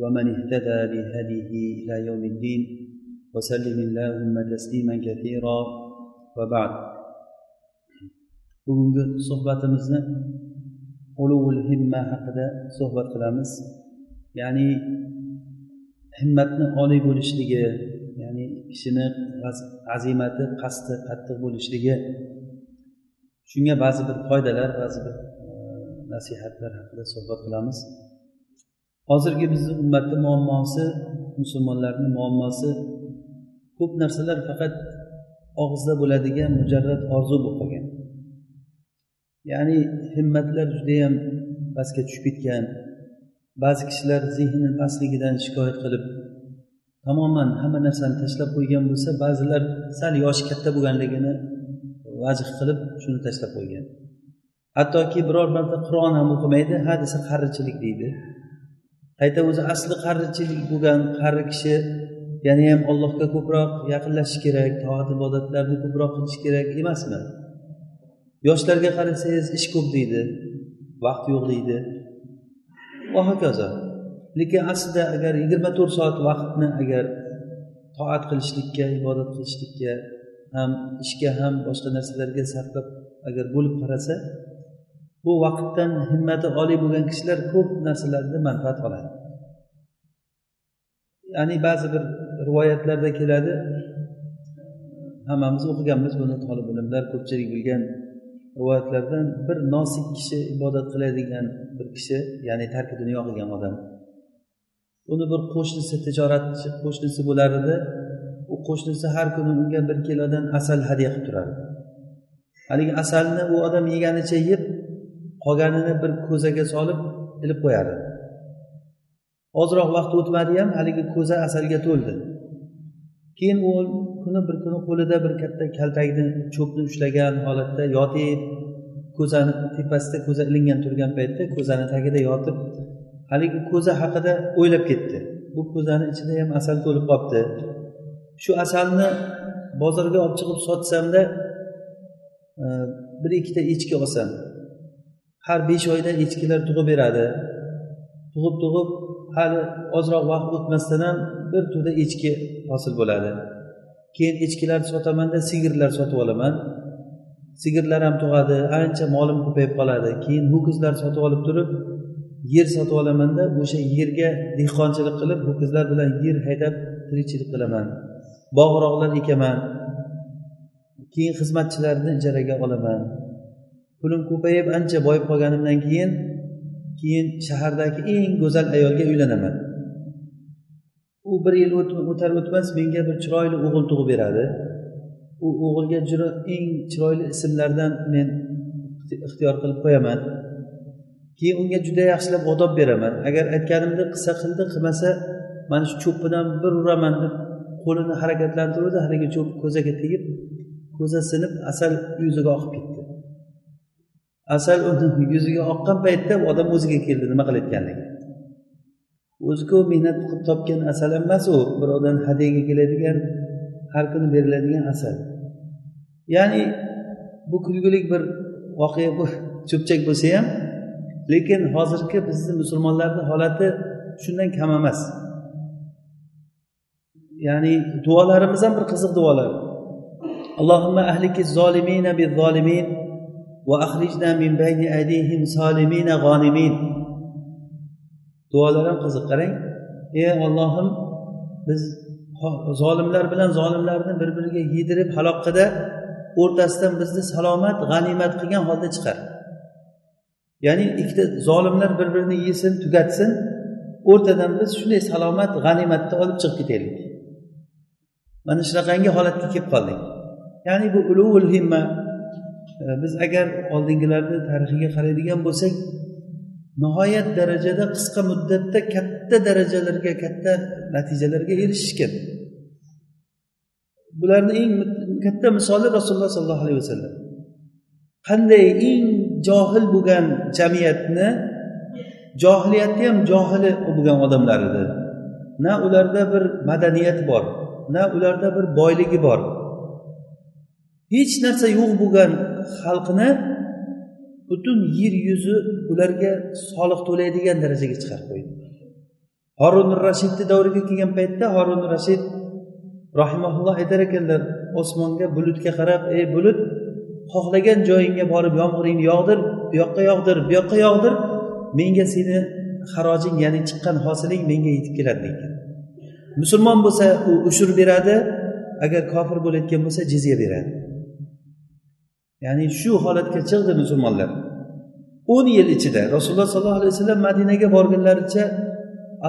ومن اهتدى بهديه إلى يوم الدين وسلم اللهم تسليما كثيرا وبعد bugungi suhbatimizni uluvul himma haqida suhbat qilamiz ya'ni himmatni oliy bo'lishligi ya'ni kishini azimati qasdi qattiq bo'lishligi shunga ba'zi bir qoidalar ba'zi bir nasihatlar haqida suhbat qilamiz Hozirgi bizni ummatni muammosi musulmonlarni muammosi ko'p narsalar faqat og'izda bo'ladigan mujarrad orzu bo'lib qolgan. Ya'ni himmatlar judayam pastga tushib ketgan. Ba'zi kishilar zehni pastligidan shikoyat qilib tamoman hamma narsani tashlab qo'ygan bo'lsa ba'zilar sal yoshi katta bo'lganligini vajh qilib shuni tashlab qo'ygan. Hattoki biror marta qur'on ham o'qimaydi ha desa qarichilik deydi. Qayta o'zi asli qarichilik bo'lgan qari kishi yana ham allohga ko'proq yaqinlashish kerak toat ibodatlarni ko'proq qilish kerak emasmi? Yoshlarga qarasangiz ish ko'p deydi vaqt yo'q deydi. Va hokazo lekin aslida agar yigirma to'rt soat vaqtni agar toat qilishlikka ibodat qilishlikka ham ishga ham boshqa narsalarga sarflab agar bo'lib qarasa bu vaqtdan himmati oliy bo'lgan kishilar ko'p narsalardan manfaat oladi. Ya'ni ba'zi bir rivoyatlarda keladi hammamiz o'qiganmiz buni tolib ilmlar ko'pchilik bilgan rivoyatlardan bir nosik kishi ibodat qiladigan bir kishi ya'ni tarki dunyo qilgan odam. Uni bir qo'shnisi tijoratchi qo'shnisi bo'lar edi u qo'shnisi har kuni unga bir kilodan asal hadya qilib turardi. Haligi asalni u odam yeganicha yeb qolganini bir ko'zaga solib ilib qo'yadi. Ozroq vaqt o'tmadi ham haligi ko'za asalga to'ldi. Keyin u kuni bir kuni qo'lida bir katta kaltakni cho'pni ushlagan holatda yotib ko'zani tepasida ko'za ilingan turgan paytda ko'zani tagida yotib haligi ko'za haqida o'ylab ketdi. Bu ko'zani ichida ham asal to'lib qolibdi shu asalni bozorga olib chiqib sotsamda e, bir ikkita echki olsam har besh oyda echkilar tug'ib beradi. Tug'ib tug'ib hali ozroq vaqt o'tmasdan ham bir to'da echki hosil bo'ladi. Keyin echkilarni sotamanda sigirlar sotib olaman. Sigirlar ham tug'adi ancha molim ko'payib qoladi. Keyin ho'kizlar sotib olib turib yer sotib olamanda o'sha yerga dehqonchilik qilib ho'kizlar bilan yer haydab tirikchilik qilaman. Bog'roqlar ekaman. Keyin xizmatchilarni ijaraga olaman. Pulim ko'payib ancha boyib qolganimdan keyin keyin shahardagi eng go'zal ayolga uylanaman. U bir yil o'tar o'tmas menga bir chiroyli o'g'il tug'ib beradi. U o'g'ilga juda eng chiroyli ismlardan men ixtiyor qilib qo'yaman. Keyin unga juda yaxshilab odob beraman. Agar aytganimni qilsa qildi qilmasa mana shu cho'ppidan bir uraman deb qo'lini harakatlantiruvdi haligi cho'p ko'zaga tegib ko'za sinib asal yuziga oqib ketdi. Asal uni yuziga oqqan paytda odam o'ziga keldi nima qilayotganligi. O'ziku mehnat qilib topgan asal emas u birovdan hadyaga keladigan har kuni beriladigan asal. Ya'ni bu kulgulik bir voqea bu cho'pchak bo'lsa ham lekin hozirgi bizni musulmonlarni holati shundan kam emas. Ya'ni duolarimiz ham bir qiziq duolar. Allohimma ahliki zolimina bi zolimin. Va ahrijna min bayni aydihim solimina duolar ham qiziq qarang ey ollohim biz zolimlar bilan zolimlarni bir biriga yedirib halok qildi o'rtasidan bizni salomat g'animat qilgan holda chiqar. Ya'ni ikkita zolimlar bir birini yesin tugatsin o'rtadan biz shunday salomat g'animatni olib chiqib ketaylik. Mana shunaqangi holatga kelib qoldik. Ya'ni bu ulug'ul himma biz agar oldingilarni tarixiga qaraydigan bo'lsak nihoyat darajada qisqa muddatda katta darajalarga katta natijalarga erishishgan bularni eng katta misoli rasululloh sollallohu alayhi vasallam. Qanday eng johil bo'lgan jamiyatni johiliyatni ham johili bo'lgan odamlar edi na ularda bir madaniyat bor na ularda bir boyligi bor. Hech narsa yo'q bo'lgan xalqni butun yer yuzi ularga soliq to'laydigan darajaga chiqarib qo'ydi. Horun rashidni davriga kelgan paytda horun rashid rahimaulloh aytar ekanlar osmonga bulutga qarab ey bulut xohlagan joyingga borib yomg'iringni yog'dir bu yoqqa yog'dir bu yoqqa yog'dir menga seni harojing ya'ni chiqqan hosiling menga yetib keladi degan musulmon bo'lsa u ushur beradi agar kofir bo'layotgan bo'lsa jizya beradi. Ya'ni shu holatga chiqdi musulmonlar. O'n yil ichida rasululloh sollallohu alayhi vasallam madinaga borgunlaricha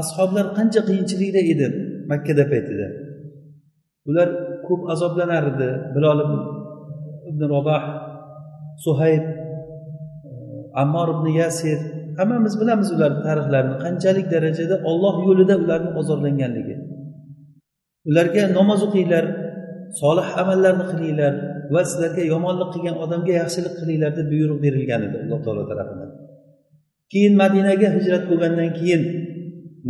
ashoblar qancha qiyinchilikda edi makkada paytida. Ular ko'p azoblanar edi bilol ibn robah suhayb e, ammor ibn yasir hammamiz bilamiz ularni tarixlarini qanchalik darajada olloh yo'lida ularni ozorlanganligi ularga namoz o'qinglar solih amallarni qilinglar va sizlarga yomonlik qilgan odamga yaxshilik qilinglar deb buyruq berilgan edi alloh taolo tarafidan. Keyin madinaga hijrat bo'lgandan keyin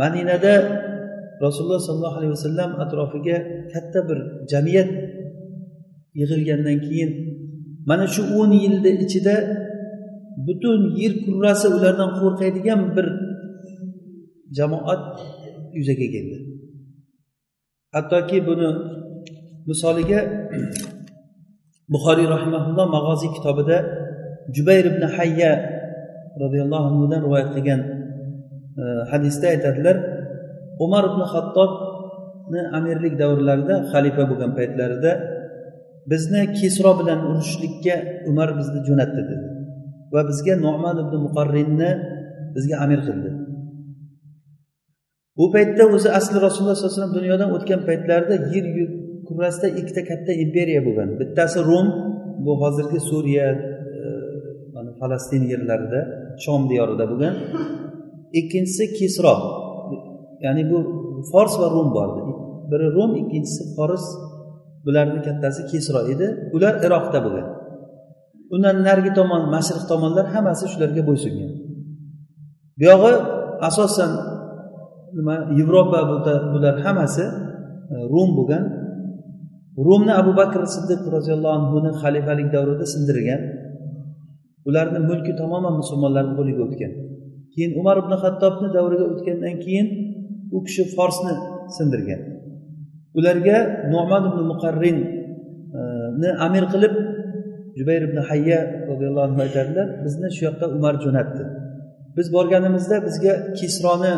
madinada rasululloh sollallohu alayhi vasallam atrofiga katta bir jamiyat yig'ilgandan keyin mana shu o'n yilni ichida butun yer kurrasi ulardan qo'rqadigan bir jamoat yuzaga keldi. Hattoki buni misoliga buxoriy rahimaulloh mag'oziy kitobida jubayr ibn hayya roziyallohu anhudan rivoyat qilgan e, hadisda aytadilar umar ibn hattobni amirlik davrlarida xalifa bo'lgan paytlarida bizni kisro bilan urushishlikka umar bizni jo'natdi dedi va bizga nu'man ibn muqarrinni bizga amir qildi. Bu paytda o'zi asli rasululloh sollallohu alayhi vasallam dunyodan o'tgan paytlarida yer kurrasida ikkita katta imperiya bo'lgan. Bittasi rum bu hozirgi suriya e, mana falastin yerlarida shom diyorida bo'lgan. Ikkinchisi kisro. Ya'ni bu fors va rum bor. Biri rum ikkinchisi fors bularni kattasi kisro edi. Ular iroqda bo'lgan. Undan narigi tomon mashriq tomonlar hammasi shularga bo'ysungan. Buyog'i asosan nima yevropa bular hammasi e, rum bo'lgan. Rumni abu bakr siddiq roziyallohu anhuni xalifalik davrida sindirgan. Ularni mulki tamoman musulmonlarni qo'liga o'tgan. Keyin umar ibn hattobni davriga o'tgandan keyin u kishi forsni sindirgan. Ularga nu'man ibn muqarrinni e, amir qilib jubayr ibn hayya roziyallohu anhu aytadilar bizni shu yoqqa umar jo'natdi. Biz borganimizda bizga kisroni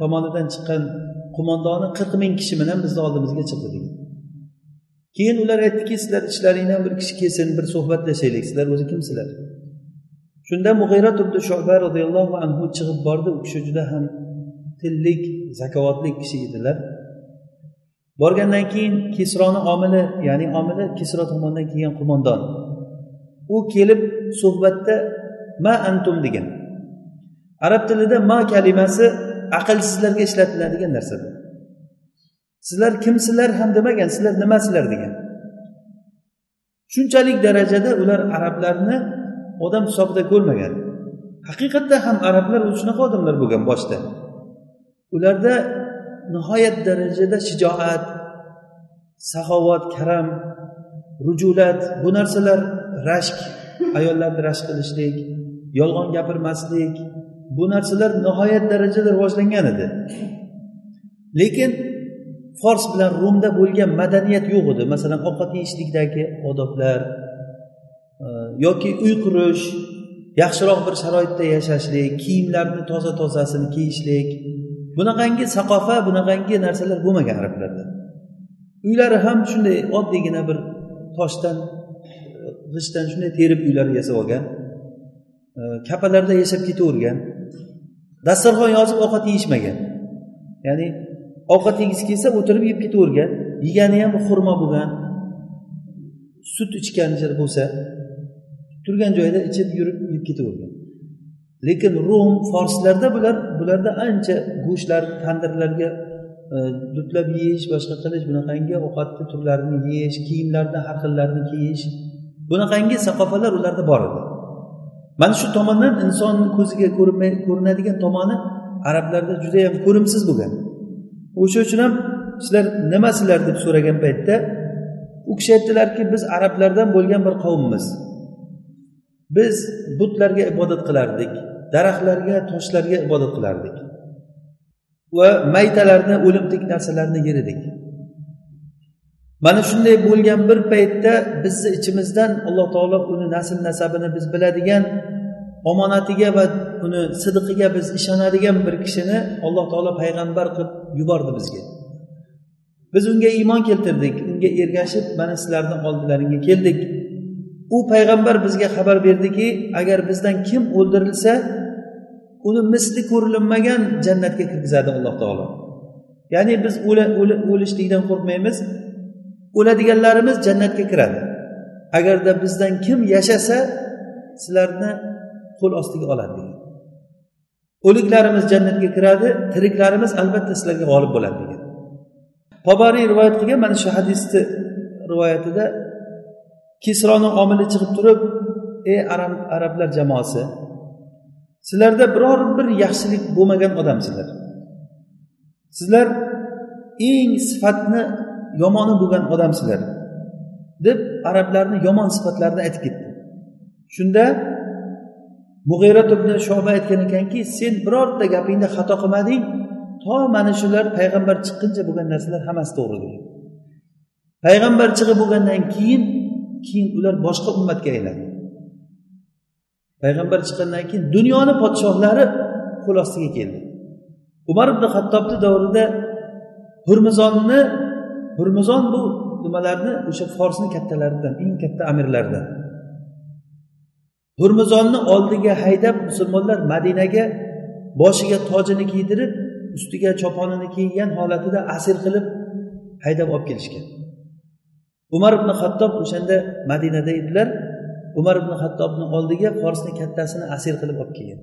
tomonidan chiqqan qo'mondoni qirq ming kishi bilan bizni oldimizga chiqdi. degan. Keyin ular aytdiki sizlar ichlaringdan bir kishi kelsin bir suhbatlashaylik. Sizlar o'zi kimsizlar? Shunda mug'ira ibn shuba roziyallohu anhu chiqib bordi. U kishi juda ham tillik zakovatli kishi edilar. Borgandan keyin kisroni omili ya'ni omili kisro tomonidan kelgan qo'mondon. U kelib suhbatda ma antum degan arab tilida ma kalimasi aqlsizlarga ishlatiladigan narsa. Sizlar kimsizlar ham demagan sizlar nimasizlar degan. Shunchalik darajada ular arablarni odam hisobida ko'rmagan. Haqiqatda ham arablar o'zi shunaqa odamlar bo'lgan boshda. Ularda nihoyat darajada shijoat saxovat karam rujulat bu narsalar rashk ayollarni rashk qilishlik yolg'on gapirmaslik bu narsalar nihoyat darajada rivojlangan edi. Lekin fors bilan rumda bo'lgan madaniyat yo'q edi. Masalan ovqat yeyishlikdagi odoblar e, yoki uy qurish yaxshiroq bir sharoitda yashashlik kiyimlarni toza tozasini kiyishlik. Bunaqangi saqofa bunaqangi narsalar bo'lmagan arablarda. Uylari ham shunday oddiygina bir toshdan g'ishtdan shunday terib uylar yasab olgan e, kapalarda yashab ketavergan dasturxon yozib ovqat yeyishmagan. Ya'ni ovqat yegisi kelsa o'tirib yeb ketavergan. Yegani ham xurmo bo'lgan. Sut ichgan bo'lsa turgan joyida ichib yurib yeb ketavergan. Lekin rum forslarda bular bularda ancha go'shtlar tandirlarga e, dutlab yeyish boshqa qilish bunaqangi ovqatni turlarini yeyish kiyimlarni har xillarini kiyish bunaqangi saqofalar ularda bor edi. Mana shu tomondan insonni ko'ziga ko'rinadigan tomoni arablarda judayam ko'rimsiz bo'lgan. O'sha uchun ham sizlar nimasizlar deb so'ragan paytda u kishi aytdilarki biz arablardan bo'lgan bir qavmmiz biz butlarga ibodat qilardik daraxtlarga toshlarga ibodat qilardik. Va maytalarni o'limtik narsalarni yer edik mana shunday bo'lgan bir paytda bizni ichimizdan alloh taolo uni nasl nasabini biz biladigan omonatiga va uni sidiqiga biz ishonadigan bir kishini alloh taolo payg'ambar qilib yubordi bizga. Biz unga iymon keltirdik unga ergashib mana sizlarni oldilaringga keldik. U payg'ambar bizga xabar berdiki agar bizdan kim o'ldirilsa uni misli ko'rilinmagan jannatga kirgizadi alloh taolo. Ya'ni biz o'lishlikdan qo'rqmaymiz. O'ladiganlarimiz jannatga kiradi. Agarda bizdan kim yashasa sizlarni qo'l ostiga oladi. degan o'liklarimiz jannatga kiradi tiriklarimiz albatta sizlarga g'olib bo'ladi degan. Tobariy rivoyat qilgan mana shu hadisni rivoyatida kisroni omili chiqib turib ey arab arablar jamoasi sizlarda biror bir yaxshilik bo'lmagan odamsizlar. Sizlar eng sifatni yomoni bo'lgan odamsizlar deb arablarni yomon sifatlarini aytib ketdi. Shunda mug'ira ibn shoba aytgan ekanki sen birorta gapingda xato qilmading. To mana shular payg'ambar chiqquncha bo'lgan narsalar hammasi to'g'ri degan. Payg'ambar chiqib bo'lgandan keyin keyin ular boshqa ummatga aylandi. Payg'ambar chiqqandan keyin dunyoni podshohlari qo'l ostiga keldi. Umar ibn hattobni davrida hurmizonni hurmizon bu nimalarni o'sha forsni kattalaridan eng katta amirlaridan hurmizonni oldiga haydab musulmonlar madinaga boshiga tojini kiydirib ustiga choponini kiygan holatida asir qilib haydab olib kelishgan. Umar ibn hattob o'shanda madinada edilar. Umar ibn hattobni oldiga forsni kattasini asir qilib olib kelgan.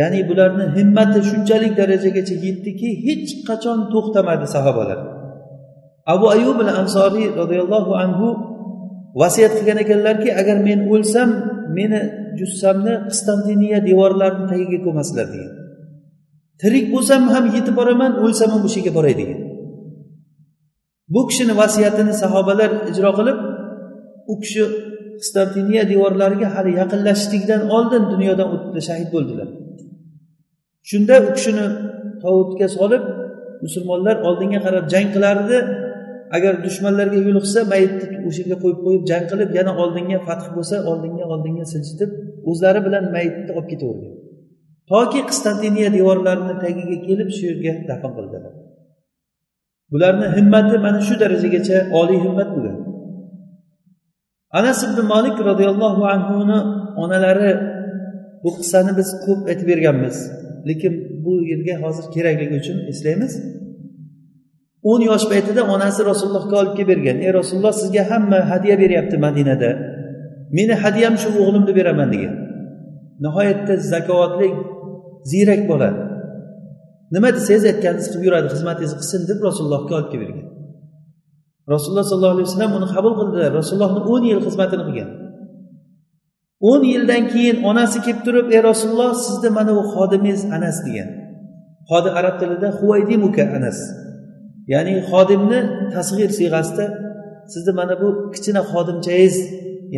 Ya'ni bularni himmati shunchalik darajagacha yetdiki hech qachon to'xtamadi sahobalar. Abu ayub al ansoriy roziyallohu anhu vasiyat qilgan ekanlarki agar men o'lsam meni jussamni qistantiniya devorlarini tagiga ko'masinlar degan. Tirik bo'lsam ham yetib boraman o'lsam ham o'sha yerga boray degan. Bu kishini vasiyatini sahobalar ijro qilib u kishi qistantiniya devorlariga hali yaqinlashishlikdan oldin dunyodan o'tdi shahid bo'ldilar. Shunda u kishini tovutga solib musulmonlar oldinga qarab jang qilardi. Agar dushmanlarga yo'liqsa mayitni o'sha yerga qo'yib qo'yib jang qilib yana oldinga fath bo'lsa oldinga oldinga siljitib o'zlari bilan mayitni olib ketavergan. Toki qistantiniya devorlarini tagiga kelib shu yerga dafn qildilar. Bularni himmati mana shu darajagacha oliy himmat bo'lgan. Anas ibn molik roziyallohu anhuni onalari bu qissani biz ko'p aytib berganmiz lekin bu yerga hozir kerakligi uchun eslaymiz. O'n yosh paytida onasi rasulullohga olib kelib bergan. Ey rasululloh sizga hamma hadya beryapti madinada. Meni hadyam shu o'g'limni beraman degan. Nihoyatda zakovatli ziyrak bola. Nima desangiz aytganingizni qilib yuradi xizmatingizni qilsin deb rasulullohga olib kelib bergan. Rasululloh sollallohu alayhi vasallam uni qabul qildilar rasulullohni o'n yil xizmatini qilgan. O'n yildan keyin onasi kelib turib ey rasululloh sizni mana bu xodimingiz anas degan. Xodim arab tilida huvaydimuka anas. Ya'ni xodimni tasg'ir siyg'asida sizni mana bu kichkina xodimchangiz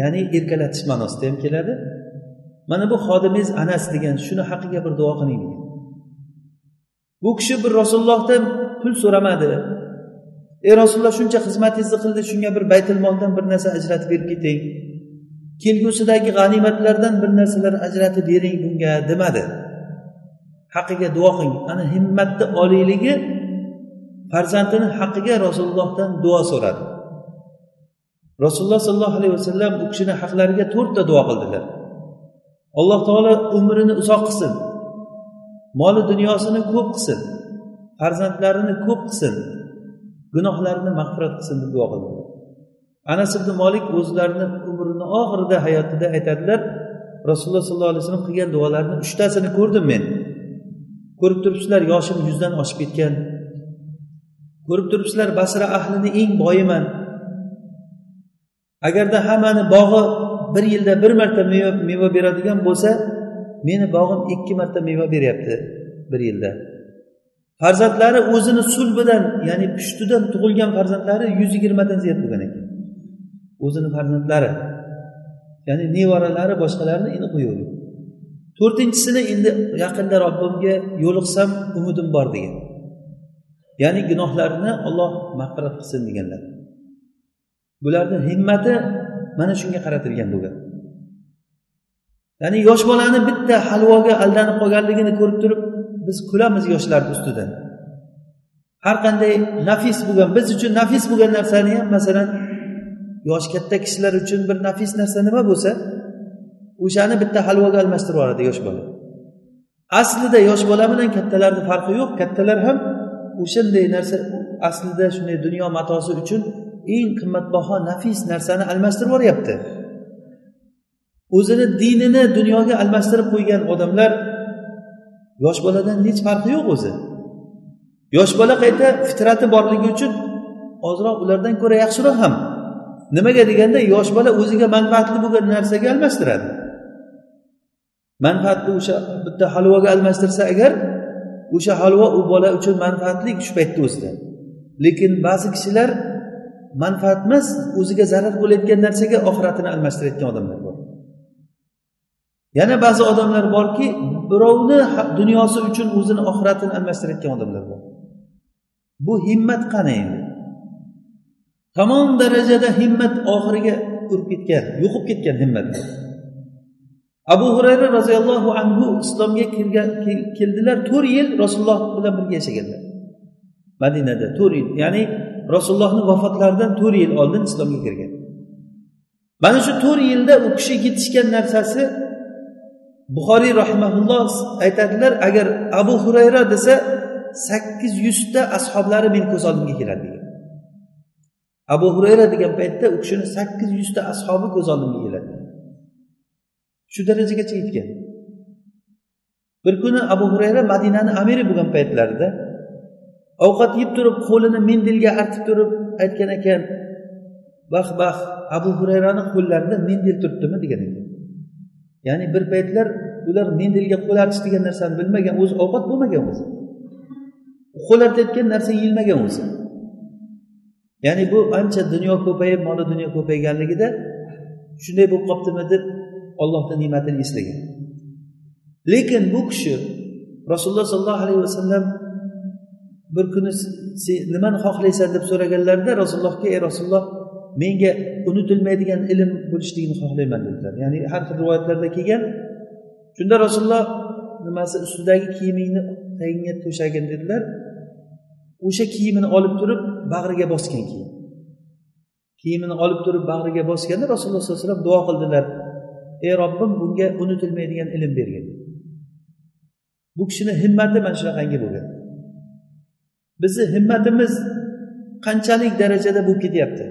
ya'ni erkalatish ma'nosida ham keladi. Mana bu xodimingiz anas degan shuni haqqiga bir duo qiling degan. Bu kishi bir rasulullohdan pul so'ramadi. Ey rasululloh shuncha xizmatingizni qildi shunga bir baytilmoldan bir narsa ajratib berib keting. Kelgusidagi g'animatlardan bir narsalar ajratib bering bunga demadi. Haqqiga duo qiling. Ana himmatni oliyligi farzandini haqqiga rasulullohdan duo so'radi. Rasululloh sollallohu alayhi vasallam u kishini haqlariga to'rtta duo qildilar. Alloh taolo umrini uzoq qilsin. Moli dunyosini ko'p qilsin. Farzandlarini ko'p qilsin. Gunohlarini mag'firat qilsin deb duo qildilar. Anas ibn molik o'zlarini umrini oxirida hayotida aytadilar rasululloh sollallohu alayhi vasallam qilgan duolarni uchtasini ko'rdim men. Ko'rib turibsizlar yoshim yuzdan oshib ketgan. Ko'rib turibsizlar basra ahlini eng boyiman. Agarda hammani bog'i bir yilda bir marta meva beradigan bo'lsa meni bog'im ikki marta meva beryapti bir yilda. Farzandlari o'zini sulbidan ya'ni pushtidan tug'ilgan farzandlari yuz yigirmadan ziyod bo'lgan ekan. O'zini farzandlari ya'ni nevaralari boshqalarini endi qo'yavergan to'rtinchisini endi yaqinda robbimga yo'liqsam umidim bor degan. Ya'ni gunohlarini olloh mag'firat qilsin deganlar. Bularni himmati mana shunga qaratilgan bo'lgan ya'ni yosh bolani bitta halvoga aldanib qolganligini ko'rib turib biz kulamiz yoshlarni ustidan. Har qanday nafis bo'lgan biz uchun nafis bo'lgan narsani ham masalan yoshi katta kishilar uchun bir nafis narsa nima bo'lsa o'shani bitta halvoga almashtirib yuboradi yosh bola. Aslida yosh bola bilan kattalarni farqi yo'q kattalar ham o'shanday narsa aslida shunday dunyo matosi uchun eng qimmatbaho nafis narsani almashtirib yuboryapti. O'zini dinini dunyoga almashtirib qo'ygan odamlar yosh boladan hech farqi yo'q o'zi. Yosh bola qayta fitrati borligi uchun ozroq ulardan ko'ra yaxshiroq ham. Nimaga deganda yosh bola o'ziga manfaatli bo'lgan narsaga almashtiradi. Manfaatli o'sha bitta halvoga almashtirsa agar o'sha halvo u bola uchun manfaatli shu paytda o'zida. Lekin ba'zi kishilar manfaat emas o'ziga zarar bo'layotgan narsaga oxiratini almashtirayotgan odamlar bor. Yana ba'zi odamlar borki birovni dunyosi uchun o'zini oxiratini almashtirayotgan odamlar bor. Bu himmat qani endi? Tamom darajada himmat oxiriga urib ketgan yo'qib ketgan himmat abu hurayra roziyallohu anhu islomga kirgan keldilar to'rt yil rasululloh bilan birga yashaganlar. Madinada to'rt yil ya'ni rasulullohni vafotlaridan to'rt yil oldin islomga kirgan. Mana shu to'rt yilda u kishi yetishgan narsasi buxoriy rahimaulloh aytadilar agar abu hurayra desa sakkiz yuzta ashoblari meni ko'z oldimga keladi degan. Abu hurayra degan paytda u kishini sakkiz yuzta ashobi ko'z oldimga keladi. Shu darajagacha yetgan bir kuni abu hurayra madinani amiri bo'lgan paytlarida ovqat yeb turib qo'lini mendilga artib turib aytgan ekan bax bax abu hurayrani qo'llarida mendil turibdimi? degan ekan. Ya'ni bir paytlar ular mendilga qo'l artish degan narsani bilmagan o'zi ovqat bo'lmagan o'zi. Qo'l artayotgan narsa yeyilmagan o'zi. Ya'ni bu ancha dunyo ko'payib moli dunyo ko'payganligida shunday bo'lib qolibdimi deb ollohni ne'matini eslagan. Lekin bu kishi rasululloh sollallohu alayhi vasallam bir kuni sen nimani xohlaysan deb so'raganlarida rasulullohga ey rasululloh menga unutilmaydigan ilm bo'lishligini xohlayman dedilar. Ya'ni har xil rivoyatlarda kelgan shunda rasululloh nimasi ustidagi kiyimingni tagingga to'shagin dedilar. O'sha kiyimini olib turib bag'riga bosgan keyin kiyimini olib turib bag'riga bosganda rasululloh sollallohu alayhi vasallam duo qildilar. Ey robbim bunga unutilmaydigan ilm bergin. Bu kishini himmati mana shunaqangi bo'lgan. Bizni himmatimiz qanchalik darajada bo'lib ketyapti?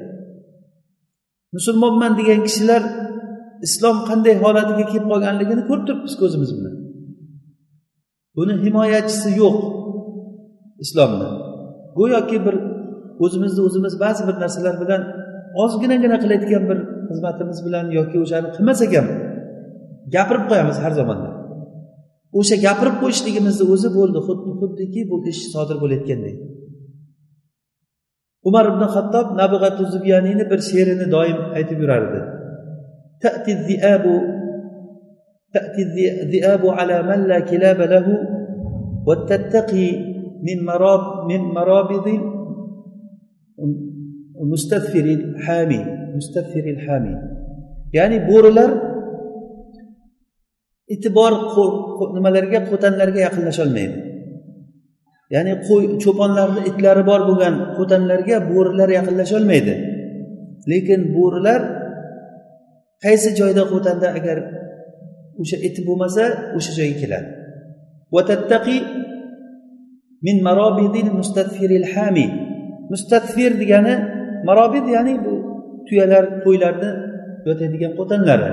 Musulmonman degan kishilar islom qanday holatiga kelib qolganligini ko'rib turibmiz ko'zimiz bilan. Buni himoyachisi yo'q islomni go'yoki bir o'zimizni o'zimiz ba'zi bir narsalar bilan ozginagina qilayotgan bir xizmatimiz bilan yoki o'shani qilmasak ham gapirib qo'yamiz har zamonda o'sha gapirib qo'yishligimizni o'zi bo'ldi xuddi xuddiki bu ish sodir bo'layotgandek umar ibn hattob nabig'atu zubyaniyni bir she'rini doim aytib yurardi تأتي الذئاب تأتي الذئاب على من لا كلاب له وتتقي من مراب من مرابض مستثفر الحامي ya'ni bo'rilar e'tibor nimalarga qo'tanlarga yaqinlasholmaydi. ya'ni qo'y cho'ponlarni itlari bor bo'lgan qo'tanlarga bo'rilar yaqinlasholmaydi. Lekin bo'rilar qaysi joyda qo'tanda agar o'sha iti bo'lmasa o'sha joyga keladi. Vatattaqi min marobidil mustafiril hami mustafir degani marobid ya'ni bu tuyalar qo'ylarni yotadigan qo'tanlari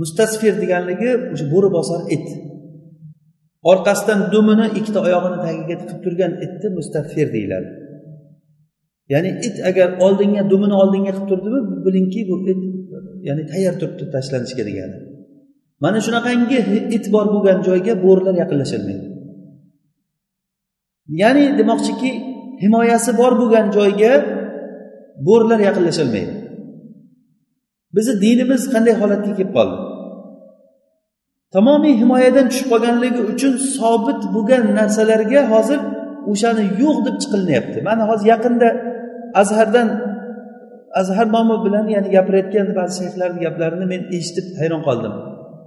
mustasfir deganligi o'sha bo'ri bosar it orqasidan dumini ikkita oyog'ini tagiga tiqib turgan itni mustafir deyiladi. Ya'ni it agar oldinga dumini oldinga qilib turdimi bilingki bu it ya'ni tayyor turibdi tashlanishga degani. Mana shunaqangi it bor bo'lgan joyga bo'rilar yaqinlasholmaydi ya'ni demoqchiki himoyasi bor bo'lgan joyga bo'rilar yaqinlasholmaydi bizni dinimiz qanday holatga kelib qoldi? Tamomiy himoyadan tushib qolganligi uchun sobit bo'lgan narsalarga hozir o'shani yo'q deb chiqilinyapti. Mana hozir yaqinda azhardan azhar nomi bilan ya'ni gapirayotgan ba'zi shayxlarni gaplarini men eshitib hayron qoldim.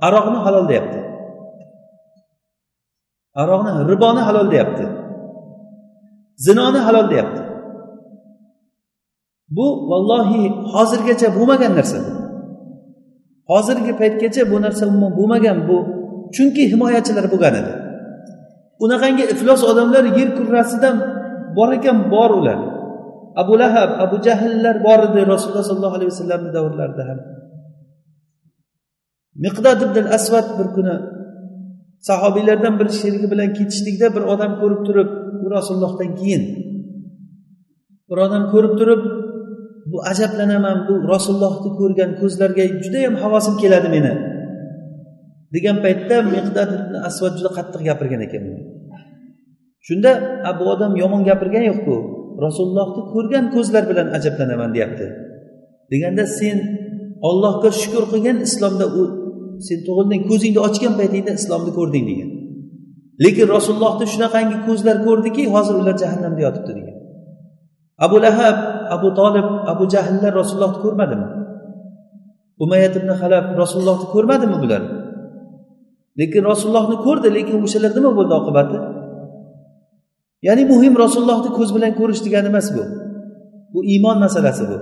Aroqni halol deyapti. Aroqni riboni halol deyapti. Zinoni halol deyapti. Bu vallohi hozirgacha bo'lmagan narsa. Hozirgi paytgacha bu narsa umuman bo'lmagan bu chunki himoyachilar bo'lgan edi. Unaqangi iflos odamlar yer kurrasidan bor ekan bor ular. Abu lahab abu jahllar bor edi rasululloh sollallohu alayhi vasallamni davrlarida ham. Miqdod ibn asvat bir kuni sahobiylardan bir sherigi bilan ketishlikda bir odam ko'rib turib u rasulullohdan keyin bir odam ko'rib turib bu ajablanaman bu rasulullohni ko'rgan ko'zlarga judayam havosim keladi meni. Degan paytda miqdad ibn asvat juda qattiq gapirgan ekan shunda bu odam yomon gapirgani yo'qku rasulullohni ko'rgan ko'zlar bilan ajablanaman deyapti. Deganda sen ollohga shukur qilgin islomda u sen tug'ilding ko'zingni ochgan paytingda islomni ko'rding degan. Lekin rasulullohni shunaqangi ko'zlar ko'rdiki hozir ular jahannamda yotibdi degan. Abu lahab abu tolib abu jahllar rasulullohni ko'rmadimi? Umayat ibn halab rasulullohni ko'rmadimi bular? Lekin rasulullohni ko'rdi lekin o'shalar nima bo'ldi oqibati? Ya'ni muhim rasulullohni ko'z bilan ko'rish degani emas bu. Bu iymon masalasi bu.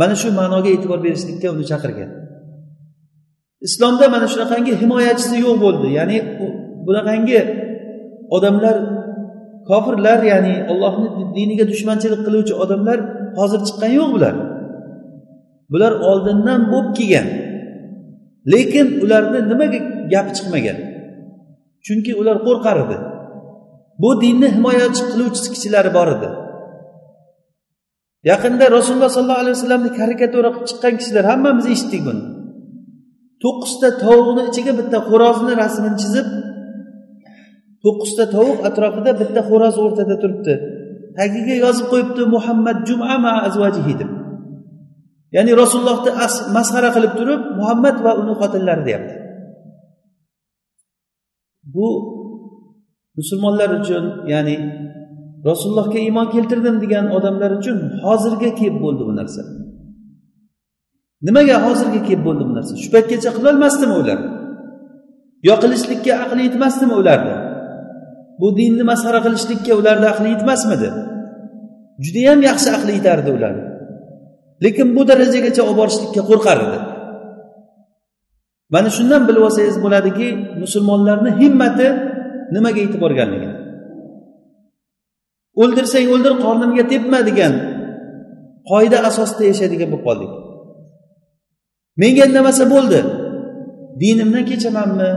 Mana shu ma'noga e'tibor berishlikka uni chaqirgan. Islomda mana shunaqangi himoyachisi yo'q bo'ldi. Ya'ni bunaqangi odamlar kofirlar ya'ni ollohni diniga dushmanchilik qiluvchi odamlar hozir chiqqani yo'q bular. Bular oldindan bo'lib kelgan. Lekin ularni nimaga gapi chiqmagan? Chunki ular qo'rqar edi. Bu dinni himoya qiluvchi kishilari bor edi. Yaqinda rasululloh sollallohu alayhi vasallamni karikatura qilib chiqqan kishilar hammamiz eshitdik buni. To'qqizta tovuqni ichiga bitta xo'rozni rasmini chizib to'qqizta tovuq atrofida bitta xo'roz o'rtada turibdi. Tagiga yozib qo'yibdi muhammad juma ma azvajihi deb ya'ni rasulullohni masxara qilib turib muhammad va uni xotinlari deyapti. Bu musulmonlar uchun ya'ni rasulullohga iymon keltirdim degan odamlar uchun hozirga kelib bo'ldi bu narsa. Nimaga hozirga kelib bo'ldi bu narsa? Shu paytgacha qilolmasdimi ular? Yo qilishlikka aqli yetmasdimi ularni? Bu dinni masxara qilishlikka ularni aqli yetmasmidi? Judayam yaxshi aqli yetardi ularni. Lekin bu darajagacha olib borishlikka qo'rqar edi mana shundan bilib olsangiz bo'ladiki musulmonlarni himmati nimaga yetib borganligi o'ldirsang o'ldir qornimga tepma degan qoida asosida yashaydigan bo'lib qoldik. Menga indamasa bo'ldi. Dinimdan kechamanmi?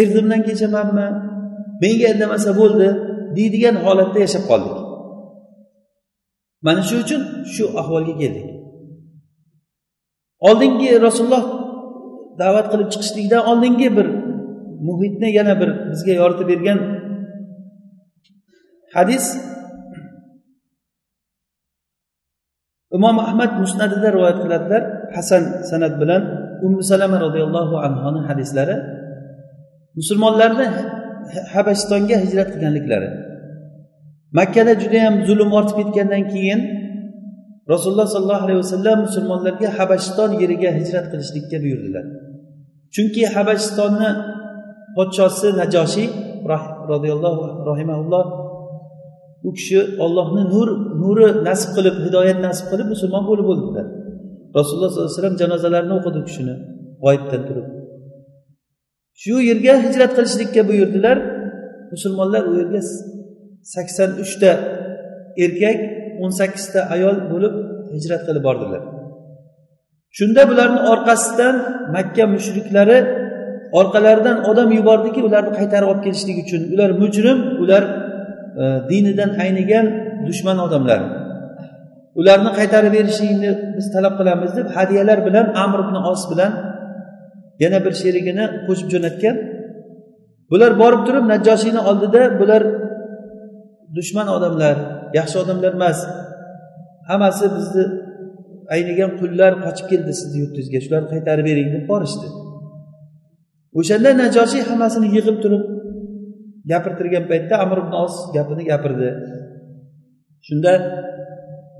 Erdimdan kechamanmi? Menga indamasa bo'ldi deydigan holatda yashab qoldik. Mana shu uchun shu ahvolga keldik. Oldingi rasululloh da'vat qilib chiqishlikdan oldingi bir muhitni yana bir bizga yoritib bergan hadis imom ahmad musnadida rivoyat qiladilar hasan sanat bilan ummu salama roziyallohu anhoni hadislari. Musulmonlarni habashistonga hijrat qilganliklari. Makkada judayam zulm ortib ketgandan keyin rasululloh sollallohu alayhi vasallam musulmonlarga habashiston yeriga hijrat qilishlikka buyurdilar. Chunki habashistonni podshosi najoshiy roziyallohu rohimaulloh u kishi ollohni nur nuri nasib qilib hidoyat nasib qilib musulmon bo'lib o'ldilar. Rasululloh sollallohu alayhi vasallam janozalarini o'qidi u kishini g'oyibdan turib. Shu yerga hijrat qilishlikka buyurdilar. Musulmonlar u yerga sakson uchta erkak o'n sakkizta ayol bo'lib hijrat qilib bordilar. Shunda bularni orqasidan makka mushriklari orqalaridan odam yubordiki ularni qaytarib olib kelishlik uchun. Ular mujrim ular e, dinidan aynigan dushman odamlar. Ularni qaytarib berishingni biz talab qilamiz deb hadyalar bilan amr ibn os bilan yana bir sherigini qo'shib jo'natgan. Bular borib turib najjoshiyni oldida bular dushman odamlar yaxshi odamlar emas. Hammasi bizni aynigan qullar qochib keldi sizni yurtingizga shularni qaytarib bering deb borishdi. O'shanda najoshiy hammasini yig'ib turib gapirtirgan paytda amr ibn os gapini gapirdi. Shunda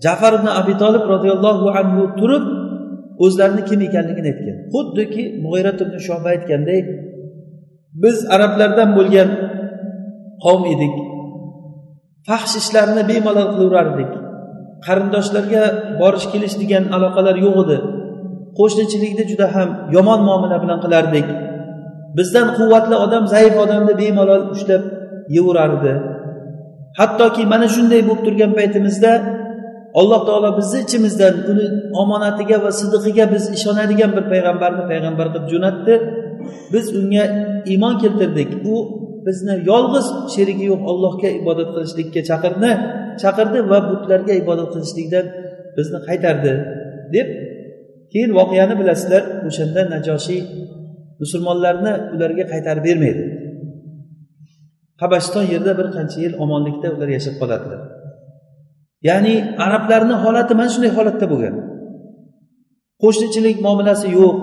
jafar ibn abi tolib roziyallohu anhu turib o'zlarini kim ekanligini aytgan. Xuddiki mug'ayrat ibn shoba aytganday biz arablardan bo'lgan qavm edik. Fahsh ishlarni bemalol qilaverardik qarindoshlarga borish kelish degan aloqalar yo'q edi. Qo'shnichilikda juda ham yomon muomala bilan qilardik. Bizdan quvvatli odam zaif odamni bemalol ushlab yeverardi hattoki mana shunday bo'lib turgan paytimizda alloh taolo bizni ichimizdan uni omonatiga va sidiqiga biz ishonadigan bir payg'ambarni payg'ambar qilib jo'natdi. Biz unga iymon keltirdik. U bizni yolg'iz sherigi yo'q ollohga ibodat qilishlikka chaqirdi chaqirdi va butlarga ibodat qilishlikdan bizni qaytardi deb keyin voqeani bilasizlar o'shanda najoshiy musulmonlarni ularga qaytarib bermaydi. Habashiston yerda bir qancha yil omonlikda ular yashab qoladilar. Ya'ni arablarni holati mana shunday holatda bo'lgan. Qo'shnichilik muomalasi yo'q.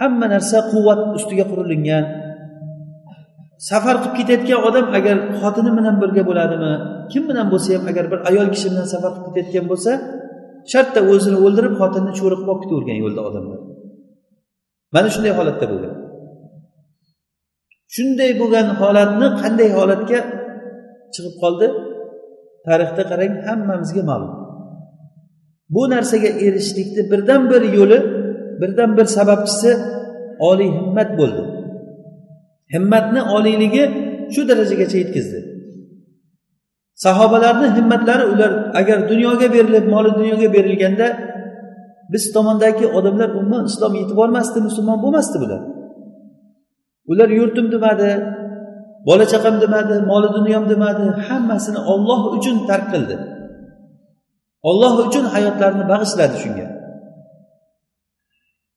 Hamma narsa quvvat ustiga qurilingan safar qilib ketayotgan odam agar xotini bilan birga bo'ladimi kim bilan bo'lsa ham agar bir ayol kishi bilan safar qilib ketayotgan bo'lsa shartta o'zini o'ldirib xotinni cho'ri qilib olib ketavergan yo'lda odamlar. Mana shunday holatda bo'lgan. Shunday bo'lgan holatni qanday holatga chiqib qoldi? Tarixda qarang hammamizga ma'lum. Bu narsaga erishishlikni birdan bir yo'li birdan bir sababchisi oliy himmat bo'ldi. Himmatni oliyligi shu darajagacha yetkazdi. Sahobalarni himmatlari ular agar dunyoga berilib moli dunyoga berilganda biz tomondagi odamlar umuman islom yetib bormasdi musulmon bo'lmasdi bular. Ular yurtim demadi bola chaqam demadi moli dunyom demadi hammasini olloh uchun tark qildi. Olloh uchun hayotlarini bag'ishladi shunga.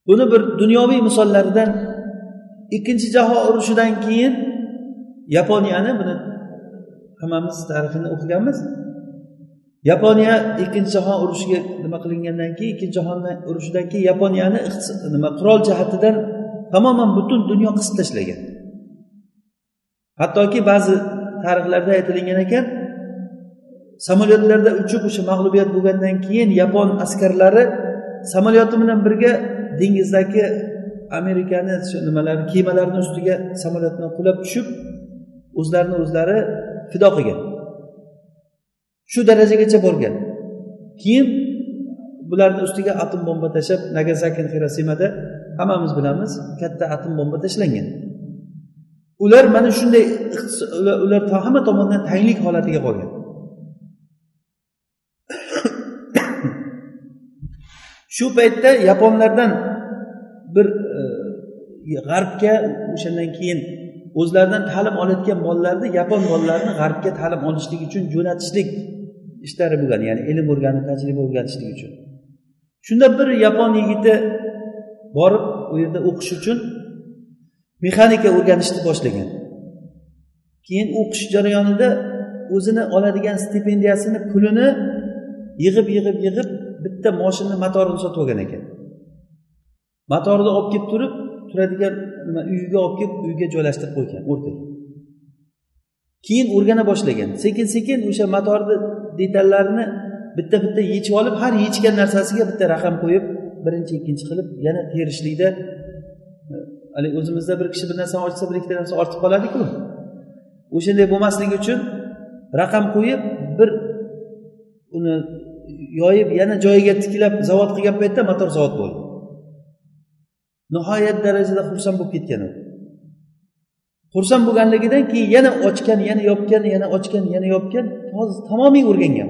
Buni bir dunyoviy misollaridan ikkinchi jahon urushidan keyin yaponiyani buni hammamiz tarixini o'qiganmiz. Yaponiya ikkinchi jahon urushiga nima qilingandan keyin ikkinchi jahon urushidan keyin yaponiyani nima qurol jihatidan tamoman butun dunyo qisib tashlagan. Hattoki ba'zi tarixlarda aytilingan ekan samolyotlarda uchib o'sha mag'lubiyat bo'lgandan keyin yapon askarlari samolyoti bilan birga dengizdagi amerikani shu nimalarni kemalarni ustiga samolyotdan qulab tushib o'zlarini o'zlari fido qilgan. Shu darajagacha borgan. Keyin bularni ustiga atom bomba tashlab nagasaki xirasimada hammamiz bilamiz katta atom bomba tashlangan. Ular mana shunday ular hamma tomondan tanglik holatiga qolgan shu paytda yaponlardan bir e, g'arbga o'shandan keyin o'zlaridan ta'lim olayotgan bolalarni yapon bolalarini g'arbga ta'lim olishlik uchun jo'natishlik ishlari bo'lgan ya'ni ilm o'rganib tajriba o'rganishlik uchun. Shunda bir yapon yigiti borib u yerda o'qish uchun mexanika o'rganishni boshlagan. Keyin o'qish jarayonida o'zini oladigan stipendiyasini pulini yig'ib yig'ib yig'ib bitta moshinani motorini sotib olgan ekan. Motorni olib kelib turib turadigan nima uyiga olib kelib uyga joylashtirib qo'ygan o'rtaga. Keyin o'rgana boshlagan. Sekin sekin o'sha motorni detallarini bitta bitta yechib olib har yechgan narsasiga bitta raqam qo'yib birinchi ikkinchi qilib yana terishlikda haligi o'zimizda bir kishi bir narsani ochsa bir ikkita narsa ortib qoladiku o'shanday bo'lmasligi uchun raqam qo'yib bir uni yoyib yana joyiga tiklab zavod qilgan paytda motor zavod bo'ldi. Nihoyat darajada xursand bo'lib ketgan u. Xursand bo'lganligidan keyin yana ochgan yana yopgan yana ochgan yana yopgan hozir tamomiy o'rgangan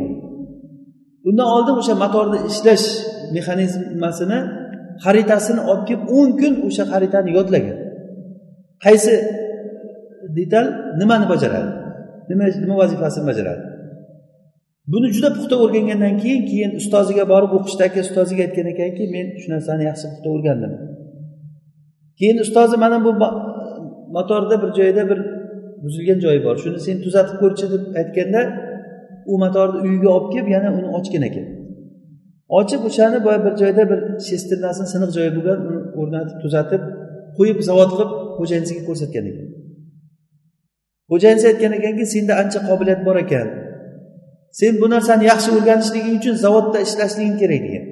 undan oldin o'sha motorni ishlash mexanizmasini xaritasini olib kelib o'n kun o'sha xaritani yodlagan. Qaysi detal? Nimani bajaradi? Nima nima vazifasini bajaradi? Buni juda puxta o'rgangandan keyin keyin ustoziga borib o'qishdagi ustoziga aytgan ekanki men shu narsani yaxshi puxta o'rgandim. Keyin ustozi mana bu motorda bir joyda bir buzilgan joyi bor. Shuni sen tuzatib ko'rchi deb aytganda u motorni uyiga olib kelib yana uni ochgan ekan. Ochib o'shani boya bir joyda bir shesternasini siniq joyi bo'lgan uni o'rnatib tuzatib qo'yib zavod qilib xo'jayinisiga ko'rsatgan ekan. Xo'jayinisi aytgan ekanki senda ancha qobiliyat bor ekan. Sen bu narsani yaxshi o'rganishliging uchun zavodda ishlashliging kerak degan.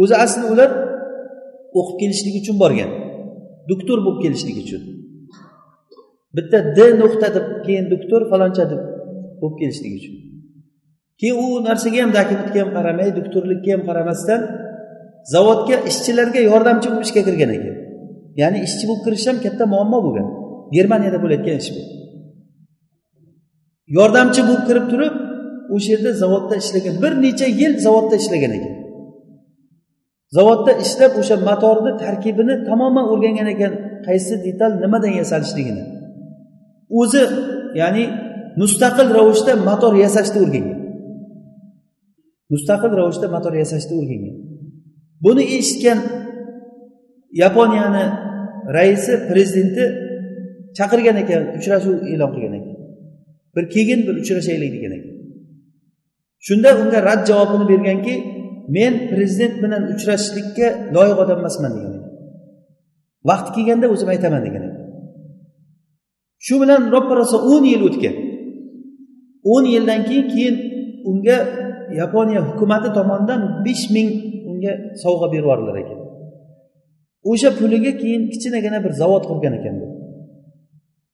O'zi asli ular o'qib kelishlik uchun borgan. Doktor bo'lib kelishlik uchun. Bitta d nuqta deb keyin doktor faloncha deb bo'lib kelishlik uchun. Keyin u narsaga ham dokumentga ham qaramay doktorlikka ham qaramasdan zavodga ishchilarga yordamchi bo'lib ishga kirgan ekan. Ya'ni ishchi bo'lib kirish ham katta muammo bo'lgan. Germaniyada bo'layotgan ish bu. Yordamchi bo'lib kirib turib o'sha yerda zavodda ishlagan bir necha yil zavodda ishlagan ekan. Zavodda ishlab o'sha motorni tarkibini tamoman o'rgangan ekan qaysi detal nimadan yasalishligini. O'zi ya'ni mustaqil ravishda motor yasashni o'rgangan. Mustaqil ravishda motor yasashni o'rgangan. Buni eshitgan yaponiyani raisi prezidenti chaqirgan ekan uchrashuv e'lon qilgan ekan. Bir kelgin bir uchrashaylik degan ekan. Shunda unga rad javobini berganki men prezident bilan uchrashishlikka loyiq odam emasman degan ekan. Vaqti kelganda o'zim aytaman degan ekan. Shu bilan roppa rosa o'n yil o'tgan. o'n yildan keyin keyin unga yaponiya hukumati tomonidan besh ming unga sovg'a berib yuborilar ekan. O'sha puliga keyin kichkinagina bir zavod qurgan ekan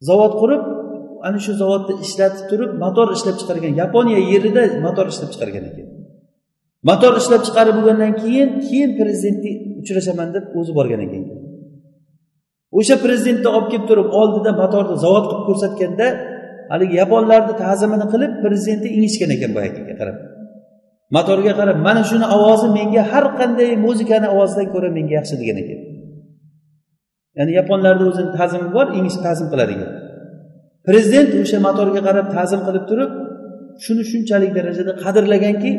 zavod qurib ana shu zavodda ishlatib turib motor ishlab chiqargan yaponiya yerida motor ishlab chiqargan ekan. Motor ishlab chiqarib bo'lgandan keyin keyin prezidentni uchrashaman deb o'zi borgan ekan. O'sha prezidentni olib kelib turib oldida motorni zavod qilib ko'rsatganda haligi yaponlarni ta'zimini qilib prezidentni ingichgan ekan boyagiga qarab. Motorga qarab mana shuni ovozi menga har qanday muzikani ovozidan ko'ra menga yaxshi degan ekan. Ya'ni yaponlarda o'zini ta'zimi bor ingliz ta'zim qiladigan. Prezident o'sha motorga qarab ta'zim qilib turib shuni shunchalik darajada qadrlaganki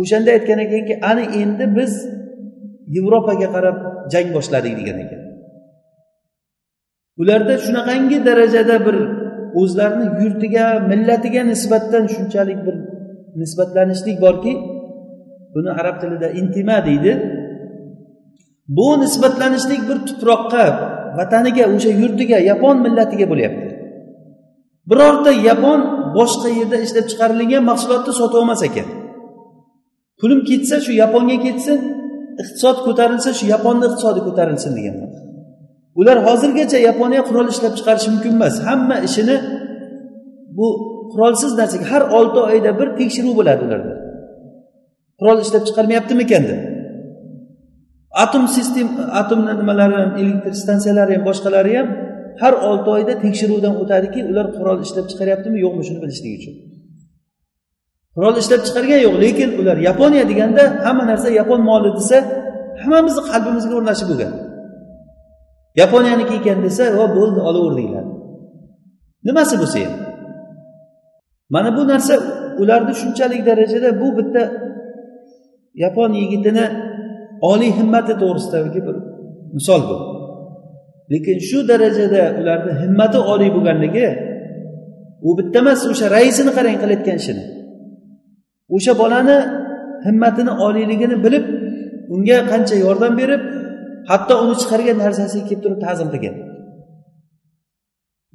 o'shanda aytgan ekanki ana endi biz yevropaga qarab jang boshladik degan ekan. Ularda shunaqangi darajada bir o'zlarini yurtiga millatiga nisbatan shunchalik bir nisbatlanishlik borki buni arab tilida intima deydi. Bu nisbatlanishlik bir tuproqqa vataniga o'sha yurtiga yapon millatiga bo'lyapti. Birorta yapon boshqa yerda ishlab chiqarilgan mahsulotni sotib olmas ekan. Pulim ketsa shu yaponga ketsin iqtisod ko'tarilsa shu yaponni iqtisodi ko'tarilsin degan ular hozirgacha yaponiya qurol ishlab chiqarishi mumkin emas. Hamma ishini bu qurolsiz narsaga har olti oyda bir tekshiruv bo'ladi ularda. Qurol ishlab chiqarmayaptimikan deb. Atom sistem atomni nimalari ham elektr stansiyalari ham boshqalari ham har olti oyda tekshiruvdan o'tadiki ular qurol ishlab chiqaryaptimi yo'qmi shuni bilishlik uchun. Qurol ishlab chiqargan yo'q lekin ular yaponiya deganda hamma narsa yapon moli desa hammamizni qalbimizga o'rnashib bo'lgan. Yaponiyaniki ekan desa va bo'ldi olaverdinglar nimasi bo'lsa ham mana bu narsa ularni shunchalik darajada bu bitta yapon yigitini oliy himmati to'g'risidagi bir misol bu. Lekin shu darajada ularni himmati oliy bo'lganligi u bitta emas o'sha raisini qarang qilayotgan ishini. O'sha bolani himmatini oliyligini bilib unga qancha yordam berib hatto uni chiqargan narsasiga kelib turib ta'zim qilgan.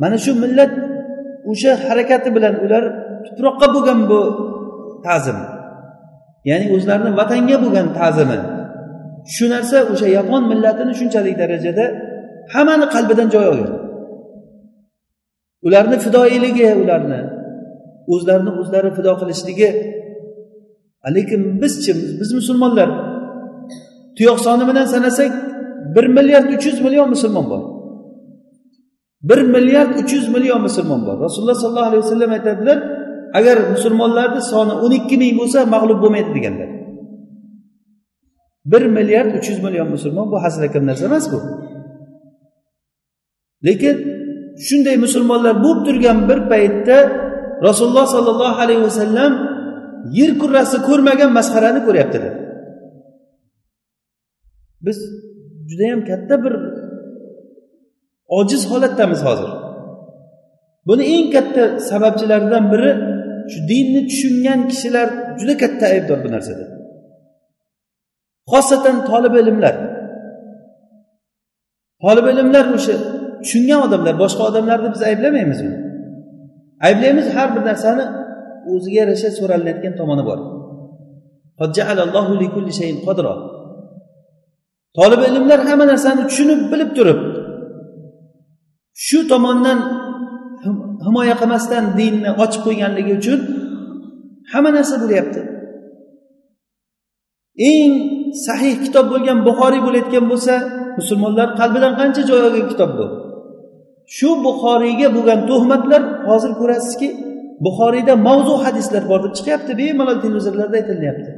Mana shu millat o'sha harakati bilan ular tuproqqa bo'lgan bu ta'zim. Ya'ni o'zlarini vatanga bo'lgan ta'zimi. Shu narsa o'sha yapon millatini shunchalik darajada hammani qalbidan joy olgan. Ularni fidoyiligi ularni o'zlarini o'zlari fido qilishligi. Lekin bizchi biz musulmonlar. Tuyoq soni bilan sanasak bir milliard uch yuz million musulmon bor. Bir milliard uch yuz million musulmon bor. Rasululloh sollallohu alayhi vasallam aytadilar agar musulmonlarni soni o'n ikki ming bo'lsa mag'lub bo'lmaydi deganlar. Bir milliard uch yuz million musulmon bu hazilakam narsa emas bu lekin shunday musulmonlar bo'lib turgan bir paytda rasululloh sollallohu alayhi vasallam yer kurrasi ko'rmagan masxarani ko'ryaptilar. Biz judayam katta bir ojiz holatdamiz hozir. Buni eng katta sababchilaridan biri shu dinni tushungan kishilar juda katta aybdor bu narsada xosatan tolib ilmlar. Tolib ilmlar o'sha tushungan odamlar boshqa odamlarni biz ayblamaymiz uni. Ayblaymiz har bir narsani o'ziga yarasha so'ralinayotgan tomoni bor. Tolib ilmlar hamma narsani tushunib bilib turib shu tomondan himoya qilmasdan dinni ochib qo'yganligi uchun hamma narsa bo'lyapti. Eng sahih kitob bo'lgan buxoriy bo'layotgan bo'lsa musulmonlar qalbidan qancha joy olgan kitob bu? Shu buxoriyga bo'lgan tuhmatlar hozir ko'rasizki buxoriyda mavzu hadislar bor deb chiqyapti bemalol televizorlarda aytilyapti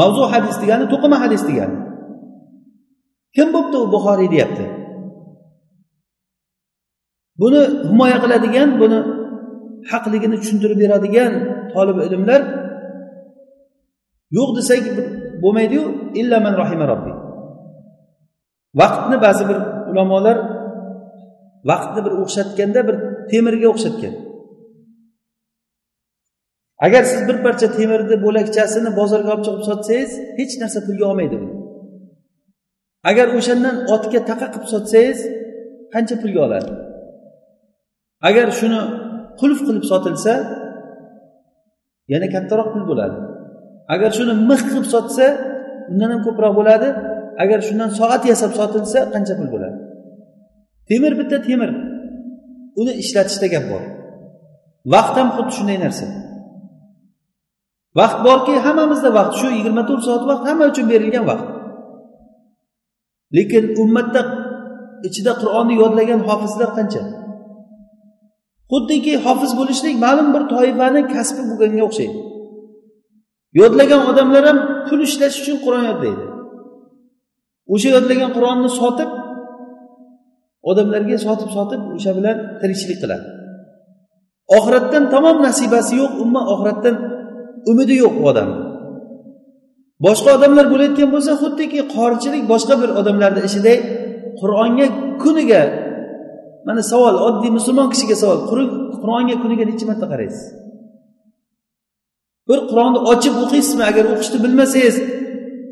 mavzu hadis degani to'qima hadis degani. Kim bo'pti u buxoriy deyapti? Buni himoya qiladigan buni haqligini tushuntirib beradigan tolib ilmlar yo'q desak bo'lmaydiyu illa man robbi. Vaqtni ba'zi bir ulamolar vaqtni bir o'xshatganda bir temirga o'xshatgan. Agar siz bir parcha temirni bo'lakchasini bozorga olib chiqib sotsangiz hech narsa pulga olmaydi agar o'shandan otga taqa qilib sotsangiz qancha pulga oladi? Agar shuni qulf qilib sotilsa yana kattaroq pul bo'ladi. Agar shuni mix qilib sotsa undan ham ko'proq bo'ladi. Agar shundan soat yasab sotilsa qancha pul bo'ladi? Temir bitta temir. Uni ishlatishda gap bor. Vaqt ham xuddi shunday narsa. Vaqt borki hammamizda vaqt. Shu yigirma to'rt soat vaqt hamma uchun berilgan vaqt. Lekin ummatda ichida qur'onni yodlagan hofizlar qancha? Xuddiki hofiz bo'lishlik ma'lum bir toifani kasbi bo'lganga o'xshaydi. Yodlagan odamlar ham pul ishlash uchun qur'on yodlaydi. O'sha yodlagan qur'onni sotib odamlarga sotib sotib o'sha bilan tirikchilik qiladi. Oxiratdan tamom nasibasi yo'q umuman oxiratdan umidi yo'q u odamni. Boshqa odamlar bo'layotgan bo'lsa xuddiki qorichilik boshqa bir odamlarni ishiday qur'onga kuniga mana savol oddiy musulmon kishiga savol. Qur'onga kuniga necha marta qaraysiz? Bir qur'onni ochib o'qiysizmi? Agar o'qishni bilmasangiz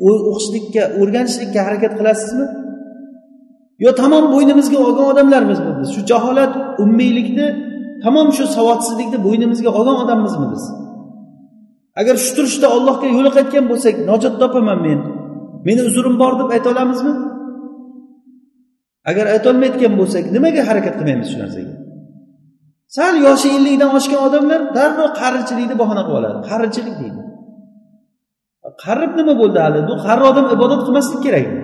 o'qishlikka o'rganishlikka harakat qilasizmi? Yo tamom bo'ynimizga olgan odamlarmizmi biz? Shu jaholat ummiylikni tamom shu savodsizlikni bo'ynimizga olgan odammizmi biz? Agar shu turishda ollohga yo'liqayotgan bo'lsak najot topaman men. Meni uzrim bor deb ayta olamizmi? Agar aytolmayotgan bo'lsak nimaga harakat qilmaymiz shu narsaga? Sal yoshi ellikdan oshgan odamlar darrov qarichilikni bahona qilib oladi. Qarichilik deydi. Qarib nima bo'ldi hali? Bu qari odam ibodat qilmaslik kerakmi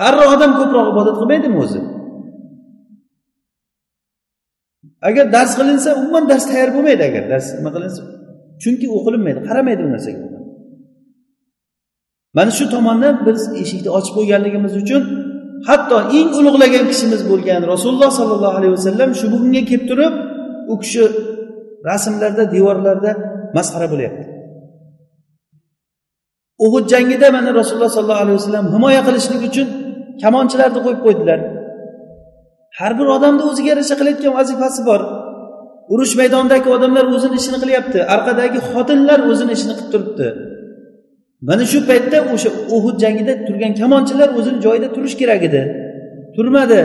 qari odam ko'proq ibodat qilmaydimi o'zi? Agar dars qilinsa umuman dars tayyor bo'lmaydi agar. Dars nima qilinsa chunki o'qilinmaydi qaramaydi u narsaga. Mana shu tomondan biz eshikni ochib qo'yganligimiz uchun hatto eng ulug'lagan kishimiz bo'lgan rasululloh sollallohu alayhi vasallam shu bugunga kelib turib u kishi rasmlarda devorlarda masxara bo'lyapti. Uhud jangida mana rasululloh sollallohu alayhi vasallam himoya qilishlik uchun kamonchilarni qo'yib qo'ydilar. Har bir odamni o'ziga yarasha qilayotgan vazifasi bor. Urush maydonidagi odamlar o'zini ishini qilyapti orqadagi xotinlar o'zini ishini qilib turibdi. Mana shu paytda o'sha uhud jangida turgan kamonchilar o'zini joyida turishi kerak edi. Turmadi.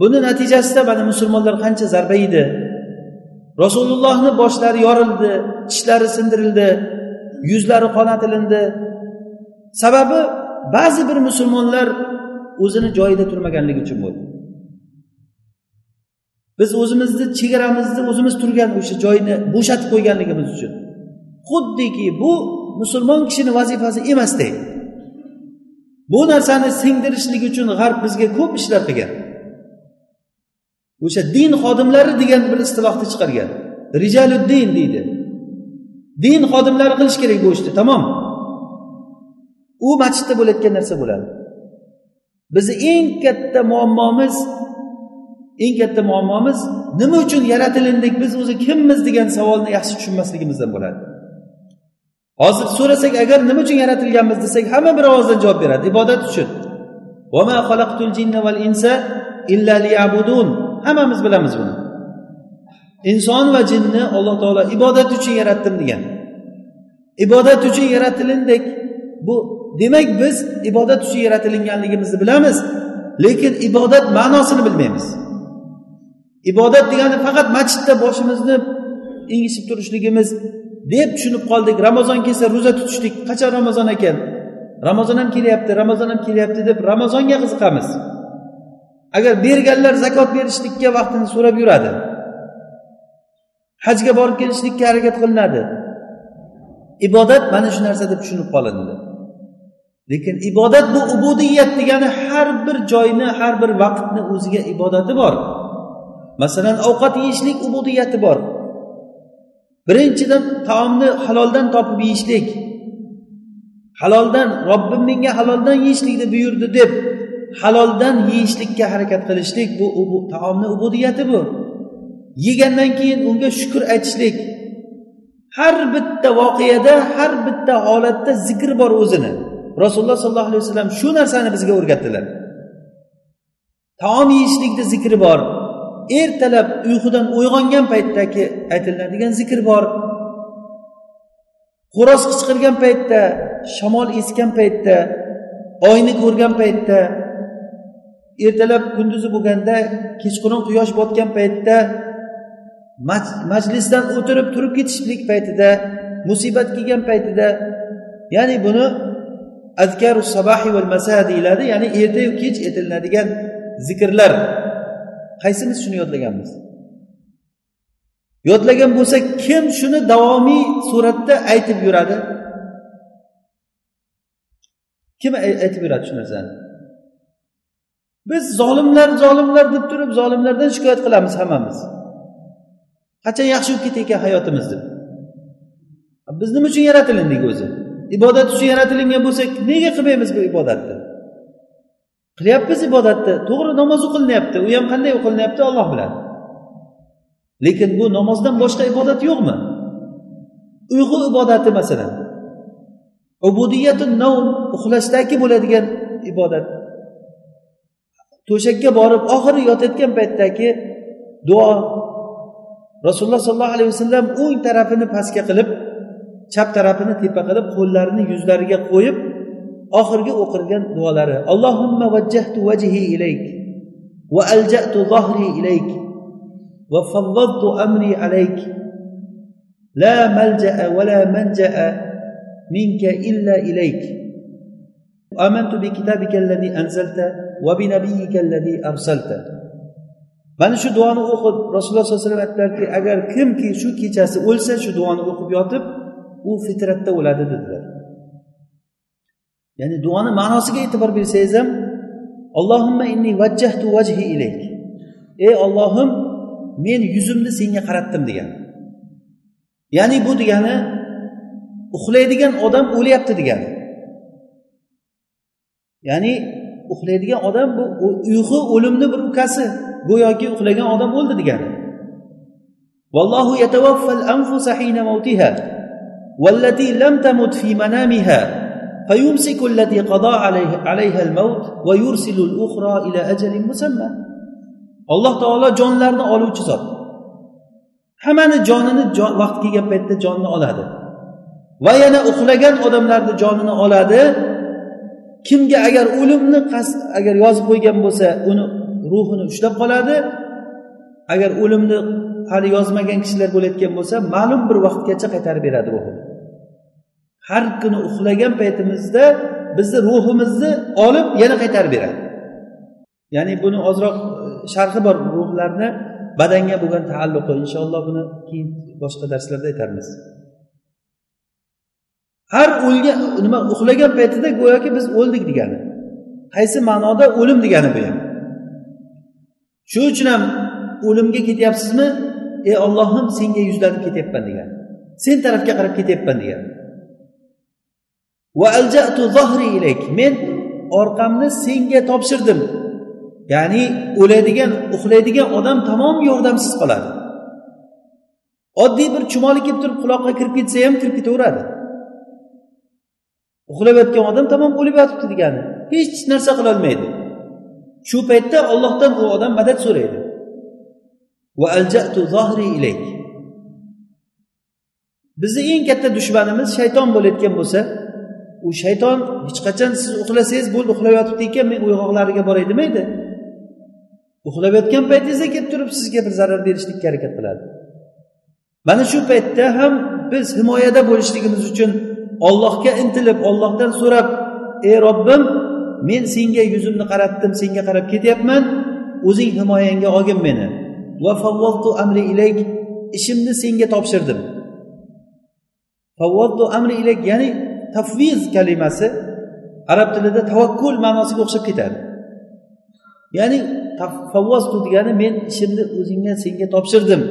Buni natijasida mana musulmonlar qancha zarba yedi rasulullohni boshlari yorildi tishlari sindirildi yuzlari qonatilindi sababi ba'zi bir musulmonlar o'zini joyida turmaganligi uchun bo'ldi. Biz o'zimizni chegaramizni o'zimiz turgan o'sha joyni bo'shatib qo'yganligimiz uchun. Xuddiki bu musulmon kishini vazifasi emasdek bu narsani singdirishlik uchun g'arb bizga ko'p ishlar qilgan. O'sha din xodimlari degan bir istilohni chiqargan. Rijaluddin deydi. Din xodimlari qilish kerak bu ishni tamom. U masjidda bo'layotgan narsa bo'ladi. Bizni eng katta muammomiz eng katta muammomiz nima uchun yaratilindik biz o'zi kimmiz degan savolni yaxshi tushunmasligimizdan bo'ladi. Hozir so'rasak agar nima uchun yaratilganmiz desak hamma bir ovozdan javob beradi ibodat uchun. Hammamiz bilamiz buni. Inson va jinni alloh taolo ibodat uchun yaratdim degan. Ibodat uchun yaratilindik. Bu demak biz ibodat uchun yaratilinganligimizni bilamiz lekin ibodat ma'nosini bilmaymiz. Ibodat degani faqat masjidda boshimizni engishib turishligimiz deb tushunib qoldik. Ramazon kelsa ro'za tutishlik. Qachon ramazon ekan? Ramazon ham kelyapti ramazon ham kelyapti deb ramazonga qiziqamiz. Agar berganlar zakot berishlikka vaqtini so'rab yuradi. Hajga borib kelishlikka harakat qilinadi. Ibodat mana shu narsa deb tushunib qolindi lekin ibodat bu ubudiyat degani har bir joyni har bir vaqtni o'ziga ibodati bor. Masalan ovqat yeyishlik ubudiyati bor. Birinchidan taomni haloldan topib yeyishlik. Haloldan robbim menga haloldan yeyishlikni buyurdi deb haloldan yeyishlikka harakat qilishlik bu taomni ubudiyati bu. Yegandan keyin unga shukur aytishlik. Har bitta voqeada har bitta holatda zikr bor o'zini. Rasululloh sollallohu alayhi vasallam shu narsani bizga o'rgatdilar. Taom yeyishlikni zikri bor. Ertalab uyqudan uyg'ongan paytdagi aytiladigan zikr bor. Xo'roz qichqirgan paytda shamol esgan paytda oyni ko'rgan paytda ertalab kunduzi bo'lganda kechqurun quyosh botgan paytda majlisdan o'tirib turib ketishlik paytida musibat kelgan paytida ya'ni buni azkaru sabahi val masa deyiladi ya'ni ertayu kech aytilinadigan zikrlar. Qaysimiz shuni yodlaganmiz. Yodlagan bo'lsa kim shuni davomiy suratda aytib yuradi? Kim aytib yuradi shu narsani? Biz zolimlar zolimlar deb turib zolimlardan shikoyat qilamiz hammamiz. Qachon yaxshi bo'lib ketay ekan hayotimiz deb. Biz nima uchun yaratilindik o'zi? Ibodat uchun yaratilingan bo'lsak nega qilmaymiz bu ibodatni? Qilyapmiz ibodatni. To'g'ri namoz o'qilinyapti. U ham qanday o'qilinyapti? Olloh biladi. Lekin bu namozdan boshqa ibodat yo'qmi? Uyqu ibodati masalan. Ubudiyatu navm uxlashdagi bo'ladigan ibodat. To'shakka borib oxiri yotayotgan paytdagi duo. Rasululloh sollallohu alayhi vasallam o'ng tarafini pastga qilib chap tarafini tepa qilib qo'llarini yuzlariga qo'yib oxirgi o'qilgan duolari. Allohumma vajjahtu vajhi ilayk va aljatu zohri ilayk va fawwadtu amri alayk. La malja'a va la manja'a minka illa ilayk. Amantu bi kitabika allazi anzalta va bi nabiyyika allazi arsalta. Mana shu duoni o'qib rasululloh sollallohu alayhi vasallam aytdilarki agar kimki shu kechasi o'lsa shu duoni o'qib yotib u fitratda o'ladi dedilar. ya'ni duoni ma'nosiga e'tibor bersangiz ham allohimma inni vajjahtu vajhi ilayk ey ollohim men yuzimni senga qaratdim degan. Ya'ni bu degani uxlaydigan odam o'lyapti degani. Ya'ni uxlaydigan odam bu uyqu o'limni bir ukasi go'yoki uxlagan odam o'ldi degani. Vallohu yatavaffal anfusa hina mawtiha wallati lam tamut fi manamiha. فيمسك التي قضى عليه عليها الموت ويرسل الأخرى إلى أجل مسمى alloh taolo jonlarni oluvchi zot hammani jonini vaqt kelgan paytda jonni oladi va yana uxlagan odamlarni jonini oladi kimga agar o'limni qasd agar yozib qo'ygan bo'lsa uni ruhini ushlab qoladi agar o'limni hali yozmagan kishilar bo'layotgan bo'lsa ma'lum bir vaqtgacha qaytarib beradi ruhini Har kuni uxlagan paytimizda bizni ruhimizni olib yana qaytarib beradi. Ya'ni buni ozroq e, sharhi bor ruhlarni badanga bo'lgan taalluqi. Inshaalloh buni keyin boshqa darslarda aytamiz har o'lgan nima uxlagan paytida go'yoki biz o'ldik degani qaysi ma'noda o'lim degani bu ham. Shuning uchun ham o'limga ketyapsizmi? Ey ollohim senga yuzlanib ketyapman degani sen tarafga qarab ketyapman degani. Degan men orqamni senga topshirdim. Ya'ni o'ladigan uxlaydigan odam tamom yordamsiz qoladi. Oddiy bir chumoli kelib turib quloqqa kirib ketsa ham kirib ketaveradi. Uxlab yotgan odam tamom o'lib yotibdi degani. Hech narsa qilolmaydi shu paytda ollohdan u odam madad so'raydi. Bizni eng katta dushmanimiz shayton bo'layotgan bo'lsa u shayton hech qachon siz uxlasangiz bo'ldi uxlab yotibdi ekan men uyg'oqlariga boray demaydi. Uxlab yotgan paytingizda kelib turib sizga bir zarar berishlikka harakat qiladi. Mana shu paytda ham biz himoyada bo'lishligimiz uchun ollohga intilib ollohdan so'rab ey robbim men senga yuzimni qaratdim senga qarab ketyapman o'zing himoyangga olgin meni. Va amri ilayk ishimni senga topshirdim. Amri ilayk ya'ni tafviz kalimasi arab tilida tavakkul ma'nosiga o'xshab ketadi. Ya'ni favvoztu degani men ishimni o'zingga senga topshirdim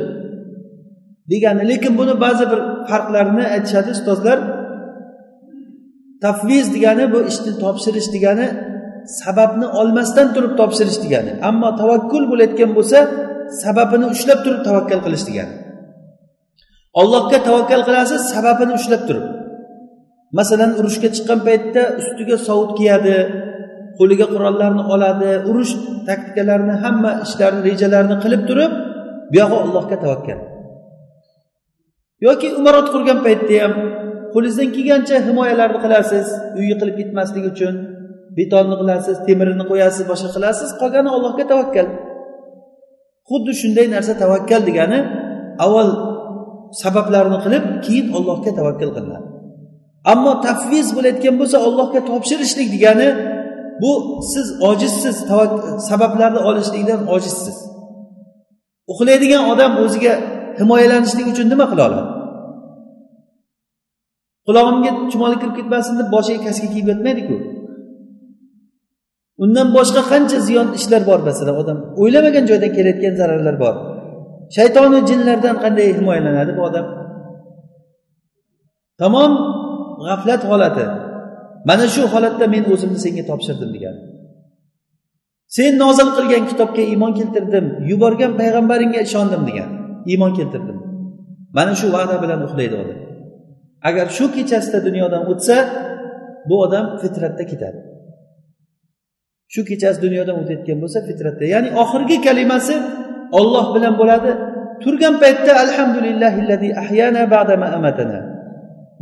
degani. Lekin buni ba'zi bir farqlarini aytishadi ustozlar. Tafviz degani bu ishni topshirish degani sababni olmasdan turib topshirish degani. Ammo tavakkul bo'layotgan bo'lsa sababini ushlab turib tavakkal qilish degani. Ollohga tavakkal qilasiz sababini ushlab turib. Masalan urushga chiqqan paytda ustiga sovut kiyadi qo'liga qurollarni oladi urush taktikalarini hamma ishlarni rejalarini qilib turib buyog'i allohga tavakkal. Yoki umarot qurgan paytda ham qo'lingizdan kelgancha himoyalarni qilasiz uy yiqilib ketmasligi uchun betonni qilasiz temirini qo'yasiz boshqa qilasiz qolgani allohga tavakkal. Xuddi shunday narsa tavakkal degani avval sabablarni qilib keyin allohga tavakkal qilinadi. Ammo tafviz bo'layotgan bo'lsa allohga topshirishlik degani bu siz ojizsiz sabablarni olishlikdan ojizsiz. Uxlaydigan odam o'ziga himoyalanishlik uchun nima qila oladi? Qulog'imga chumoli kirib ketmasin deb boshiga kaska kiyib yotmaydiku. Undan boshqa qancha ziyon ishlar bor masalan? Odam o'ylamagan joydan kelayotgan zararlar bor. Shaytonu jinlardan qanday himoyalanadi bu odam? Tamom g'aflat holati. Mana shu holatda men o'zimni senga topshirdim degan. Sen nozil qilgan kitobga iymon keltirdim yuborgan payg'ambaringga ishondim degan. Iymon keltirdim. Mana shu va'da bilan uxlaydi odam. Agar shu kechasida dunyodan o'tsa bu odam fitratda ketadi. Shu kechasi dunyodan o'tayotgan bo'lsa fitratda. Ya'ni oxirgi kalimasi olloh bilan bo'ladi. Turgan paytda alhamdulillahillazi ahyana ba'dama amatana.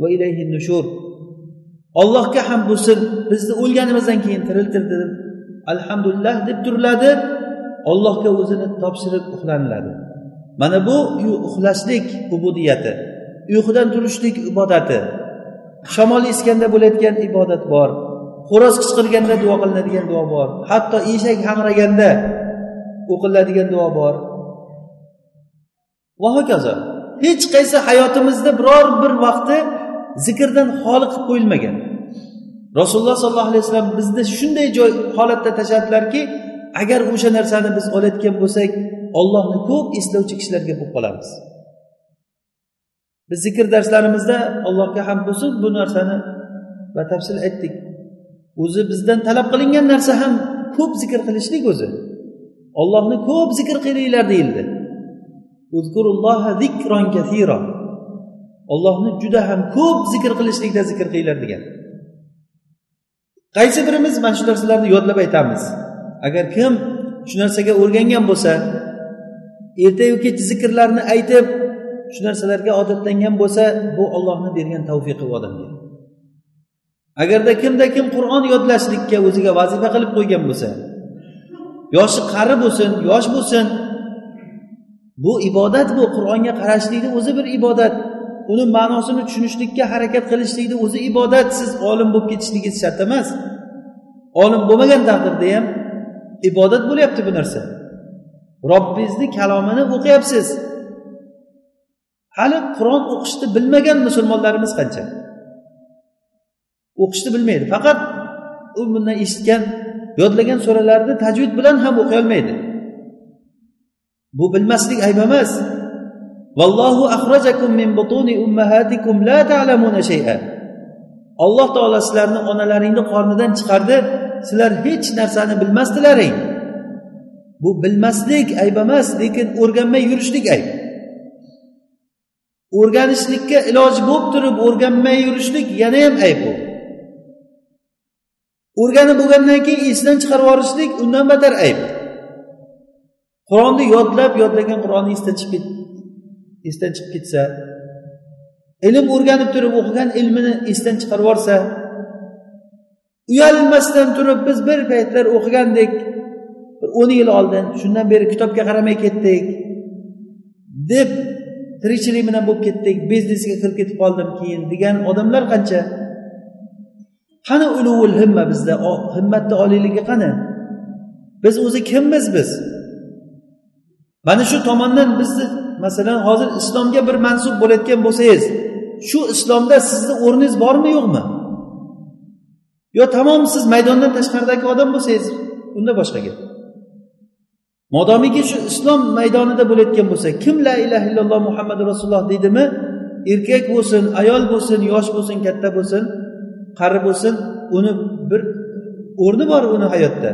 Va ilayhi nushur. Ollohga ham bo'lsin bizni o'lganimizdan keyin tiriltirdi deb alhamdulillah deb turiladi. Ollohga o'zini topshirib uxlaniladi. Mana bu uxlashlik ubudiyati uyqudan turishlik ibodati. Shamol esganda bo'layotgan ibodat bor xo'roz qichqirganda duo qilinadigan duo bor hatto eshak hangraganda o'qiladigan duo bor. Va hokazo hech qaysi hayotimizda biror bir vaqti zikrdan xoli qilib qo'yilmagan. Rasululloh sollallohu alayhi vasallam bizni shunday joy holatda tashladilarki agar o'sha narsani biz olayotgan bo'lsak ollohni ko'p eslovchi kishilarga bo'lib qolamiz. Biz zikr darslarimizda allohga ham bo'lsin bu narsani batafsil aytdik. O'zi bizdan talab qilingan narsa ham ko'p zikr qilishlik o'zi. Ollohni ko'p zikr qilinglar deyildi. Ollohni juda ham ko'p zikr qilishlikda zikr qilinglar degan. Qaysi birimiz mana shu narsalarni yodlab aytamiz. Agar kim shu narsaga o'rgangan bo'lsa ertayu kech zikrlarni aytib shu narsalarga odatlangan bo'lsa bu ollohni bergan tavfiqi u odamga. Agarda kimda kim qur'on yodlashlikka o'ziga vazifa qilib qo'ygan bo'lsa yoshi qari bo'lsin yosh bo'lsin bu ibodat bu qur'onga qarashlikni o'zi bir ibodat. Uni ma'nosini tushunishlikka harakat qilishlikni o'zi ibodat siz olim bo'lib ketishligingiz shart emas. Olim bo'lmagan taqdirda ham ibodat bo'lyapti bu narsa. Robbingizni kalomini o'qiyapsiz. Hali qur'on o'qishni bilmagan musulmonlarimiz qancha? O'qishni bilmaydi faqat u bundan eshitgan yodlagan suralarni tajvid bilan ham o'qiy olmaydi. Bu bilmaslik ayb emas. Vallohu axrajakum min butuni ummahatikum la ta'lamuna shay'a. Alloh taolo sizlarni onalaringni qornidan chiqardi. Sizlar hech narsani bilmasdilaring. Bu bilmaslik ayb emas lekin o'rganmay yurishlik ayb. O'rganishlikka iloji bo'lib turib o'rganmay yurishlik yana ham ayb bu o'rganib bo'lgandan keyin esdan chiqarib yuborishlik undan battar ayb. Qur'onni yodlab yodlagan qur'onni esdan chiqib esdan chiqib ketsa ilm o'rganib turib o'qigan ilmini esdan chiqarib yuborsa uyalmasdan turib biz bir paytlar o'qigandik bir o'n yil oldin shundan beri kitobga qaramay ketdik deb tirikchilik bilan bo'lib ketdik biznesga kirib ketib qoldim keyin degan odamlar qancha? Qani ulug'ul himma bizda himmatni oliyligi qani? Biz o'zi kimmiz biz? Mana shu tomondan bizni masalan hozir islomga bir mansub bo'layotgan bo'lsangiz shu islomda sizni o'rningiz bormi yo'qmi? Yo tamom siz maydondan tashqaridagi odam bo'lsangiz unda boshqa gap. Modomiki shu islom maydonida bo'layotgan bo'lsa kim la ilaha illalloh muhammadu rasululloh deydimi? Erkak bo'lsin ayol bo'lsin yosh bo'lsin katta bo'lsin qari bo'lsin uni bir o'rni bor uni hayotda.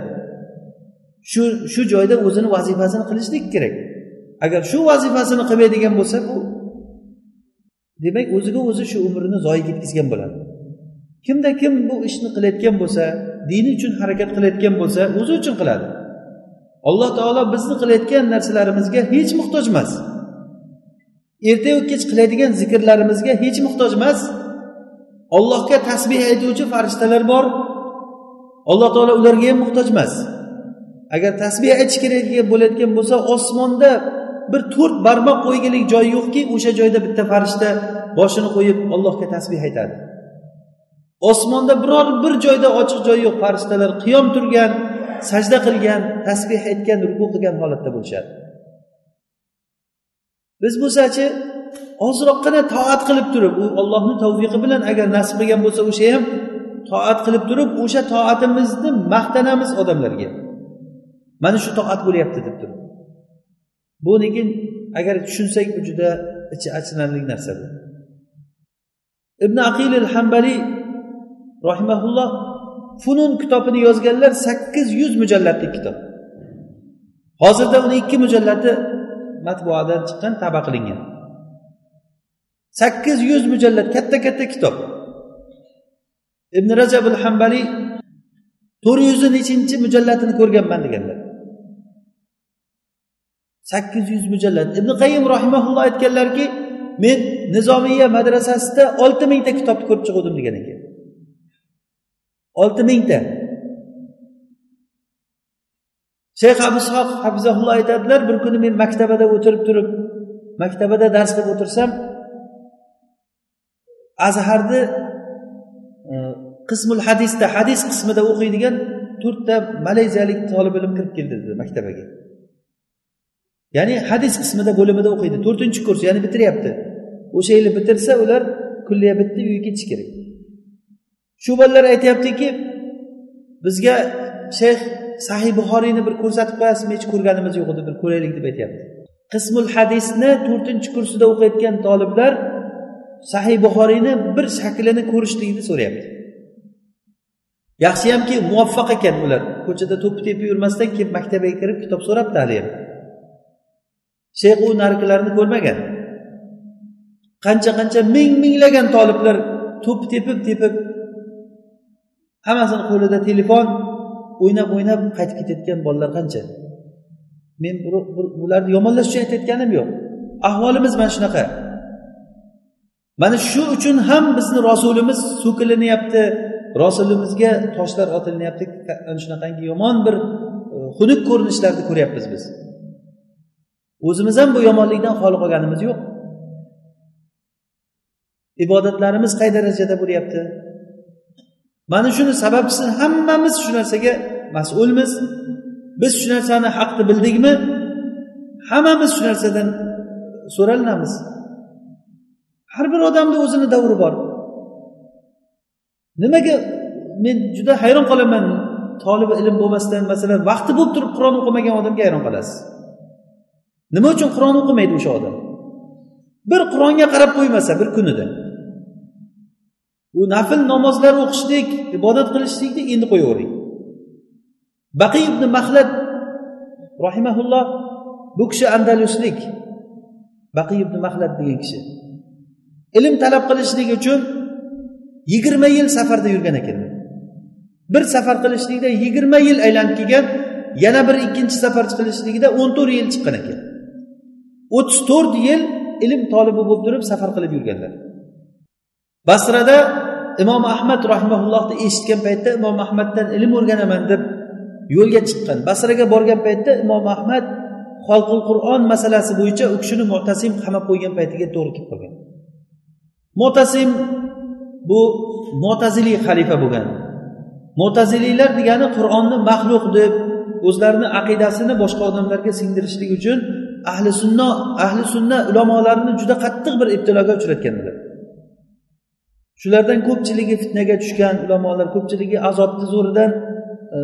Shu shu joyda o'zini vazifasini qilishlik kerak. Agar shu vazifasini qilmaydigan bo'lsa bu demak o'ziga o'zi shu umrini zoyi ketkazgan bo'ladi. Kimda kim bu ishni qilayotgan bo'lsa dini uchun harakat qilayotgan bo'lsa o'zi uchun qiladi. Alloh taolo bizni qilayotgan narsalarimizga hech muhtoj emas. Ertayu kech qiladigan zikrlarimizga hech muhtoj emas. Ollohga tasbeh aytuvchi farishtalar bor. Alloh taolo ularga ham muhtoj emas. Agar tasbeh aytish kerak bo'layotgan bo'lsa osmonda bir to'rt barmoq qo'ygalik joy yo'qki o'sha joyda bitta farishta boshini qo'yib allohga tasbeh aytadi. Osmonda biror bir joyda ochiq joy yo'q farishtalar qiyom turgan sajda qilgan tasbeh aytgan ruku qilgan holatda bo'lishadi. Biz bo'lsachi ozroqgina toat qilib turib u ollohni tavfiqi bilan agar nasib qilgan bo'lsa o'sha ham toat qilib turib o'sha toatimizni maqtanamiz odamlarga. Mana shu toat bo'lyapti deb turib. Bu lekin agar tushunsak bu juda ichi achinarli narsa bu. Ibn aqil al hambaliy rahimaulloh funun kitobini yozganlar sakkiz yuz mujallatlik kitob. Hozirda uni ikki mujallati matbuadan chiqqan taba qilingan. Sakkiz yuz mujallat katta katta kitob. Ibn rajab al hambaliy to'rt yuz nechinchi mujallatini ko'rganman deganlar. Sakkiz yuz mujallat. Ibn qayim rahimaulloh aytganlarki men nizomiya madrasasida olti mingta kitobni ko'rib chiquvdim degan ekan. Olti mingta. Shayx abu hafizaulloh aytadilar bir kuni men maktabada o'tirib turib maktabada dars qilib o'tirsam azharni e, qismul hadisda hadis qismida o'qiydigan to'rtta malayziyalik tolib ilm kirib keldi dedi maktabaga. Ya'ni hadis qismida bo'limida o'qiydi. To'rtinchi kurs ya'ni bitiryapti. O'sha yili bitirsa ular kulliya bitdi uyga ketishi kerak. Shu bolalar aytyaptiki bizga shayx sahiy buxoriyni bir ko'rsatib qo'yasizmi? Hech ko'rganimiz yo'q edi bir ko'raylik deb aytyapti. Qismul hadisni to'rtinchi kursida o'qiyotgan toliblar sahiy buxoriyni bir shaklini ko'rishlikni so'rayapti. Yaxshiyamki muvaffaq ekan ular. Ko'chada to'ppi tepib yurmasdan kelib maktabga kirib kitob so'rabdi haliyam shayx u narikilarni ko'rmagan. Qancha qancha ming minglagan toliblar to'p tepib tepib hammasini qo'lida telefon o'ynab o'ynab qaytib ketayotgan bolalar qancha? Men bularni yomonlash uchun aytayotganim yo'q. Ahvolimiz mana shunaqa. Mana shu uchun ham bizni rasulimiz so'kilinyapti rasulimizga toshlar otilinyapti ana shunaqangi yomon bir e, xunuk ko'rinishlarni ko'ryapmiz biz. O'zimiz ham bu yomonlikdan xoli qolganimiz yo'q. Ibodatlarimiz qay darajada bo'lyapti? Mana shuni sababchisi hammamiz shu narsaga mas'ulmiz. Biz shu narsani haqni bildikmi? Hammamiz shu narsadan so'ralinamiz har bir odamni o'zini davri bor. Nimaga men juda hayron qolaman? Tolib ilm bo'lmasdan masalan vaqti bo'lib turib qur'on o'qimagan odamga hayron qolasiz. Nima uchun qur'on o'qimaydi o'sha odam? Bir qur'onga qarab qo'ymasa bir kunida. U nafl namozlar o'qishlik ibodat qilishlikni endi qo'yavering. Baqiy ibn mahlad rahimaulloh bu kishi andaluslik. Baqiy ibn mahlad degan kishi. Ilm talab qilishlik uchun yigirma yil safarda yurgan ekan. Bir safar qilishlikda yigirma yil aylanib kelgan yana bir ikkinchi safar qilishligida o'n to'rt yil chiqqan ekan. O'ttiz to'rt yil ilm tolibi bo'lib turib safar qilib yurganlar. Basrada imom ahmad rahimaullohni eshitgan paytda imom ahmaddan ilm o'rganaman deb yo'lga chiqqan. Basraga borgan paytda imom ahmad xalqul qur'on masalasi bo'yicha u kishini mo'tasim qamab qo'ygan paytiga to'g'ri kelib qolgan. Mo'tasim bu mo'taziliy xalifa bo'lgan. Mo'taziliylar degani qur'onni maxluq deb o'zlarini aqidasini boshqa odamlarga singdirishlik uchun ahli sunna ahli sunna ulamolarini juda qattiq bir ibtiloga uchratganlar. Shulardan ko'pchiligi fitnaga tushgan ulamolar ko'pchiligi azobni zo'ridan e,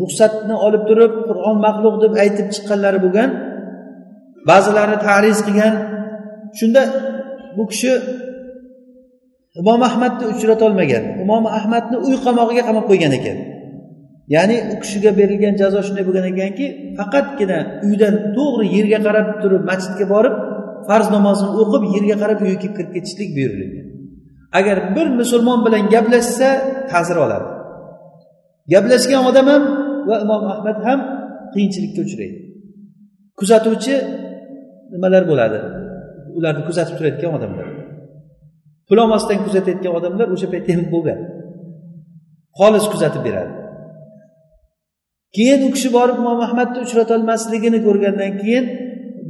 ruxsatni olib turib qur'on maxluq deb aytib chiqqanlari bo'lgan ba'zilari tariz qilgan. Shunda bu kishi imom ahmadni uchratolmagan imom ahmadni uy qamog'iga qamab qo'ygan ekan. Ya'ni u kishiga berilgan jazo shunday bo'lgan ekanki faqatgina uydan to'g'ri yerga qarab turib masjidga borib farz namozini o'qib yerga qarab uyga kirib ketishlik buyurilgan. Agar bir musulmon bilan gaplashsa ta'sir oladi. Gaplashgan odam ham va imom ahmad ham qiyinchilikka uchraydi. Kuzatuvchi nimalar bo'ladi? Ularni kuzatib turayotgan odamlar. Pul olmasdan kuzatayotgan odamlar o'sha paytda ham bo'lgan. Xolis kuzatib beradi. Keyin u kishi borib imom ahmadni uchratolmasligini ko'rgandan keyin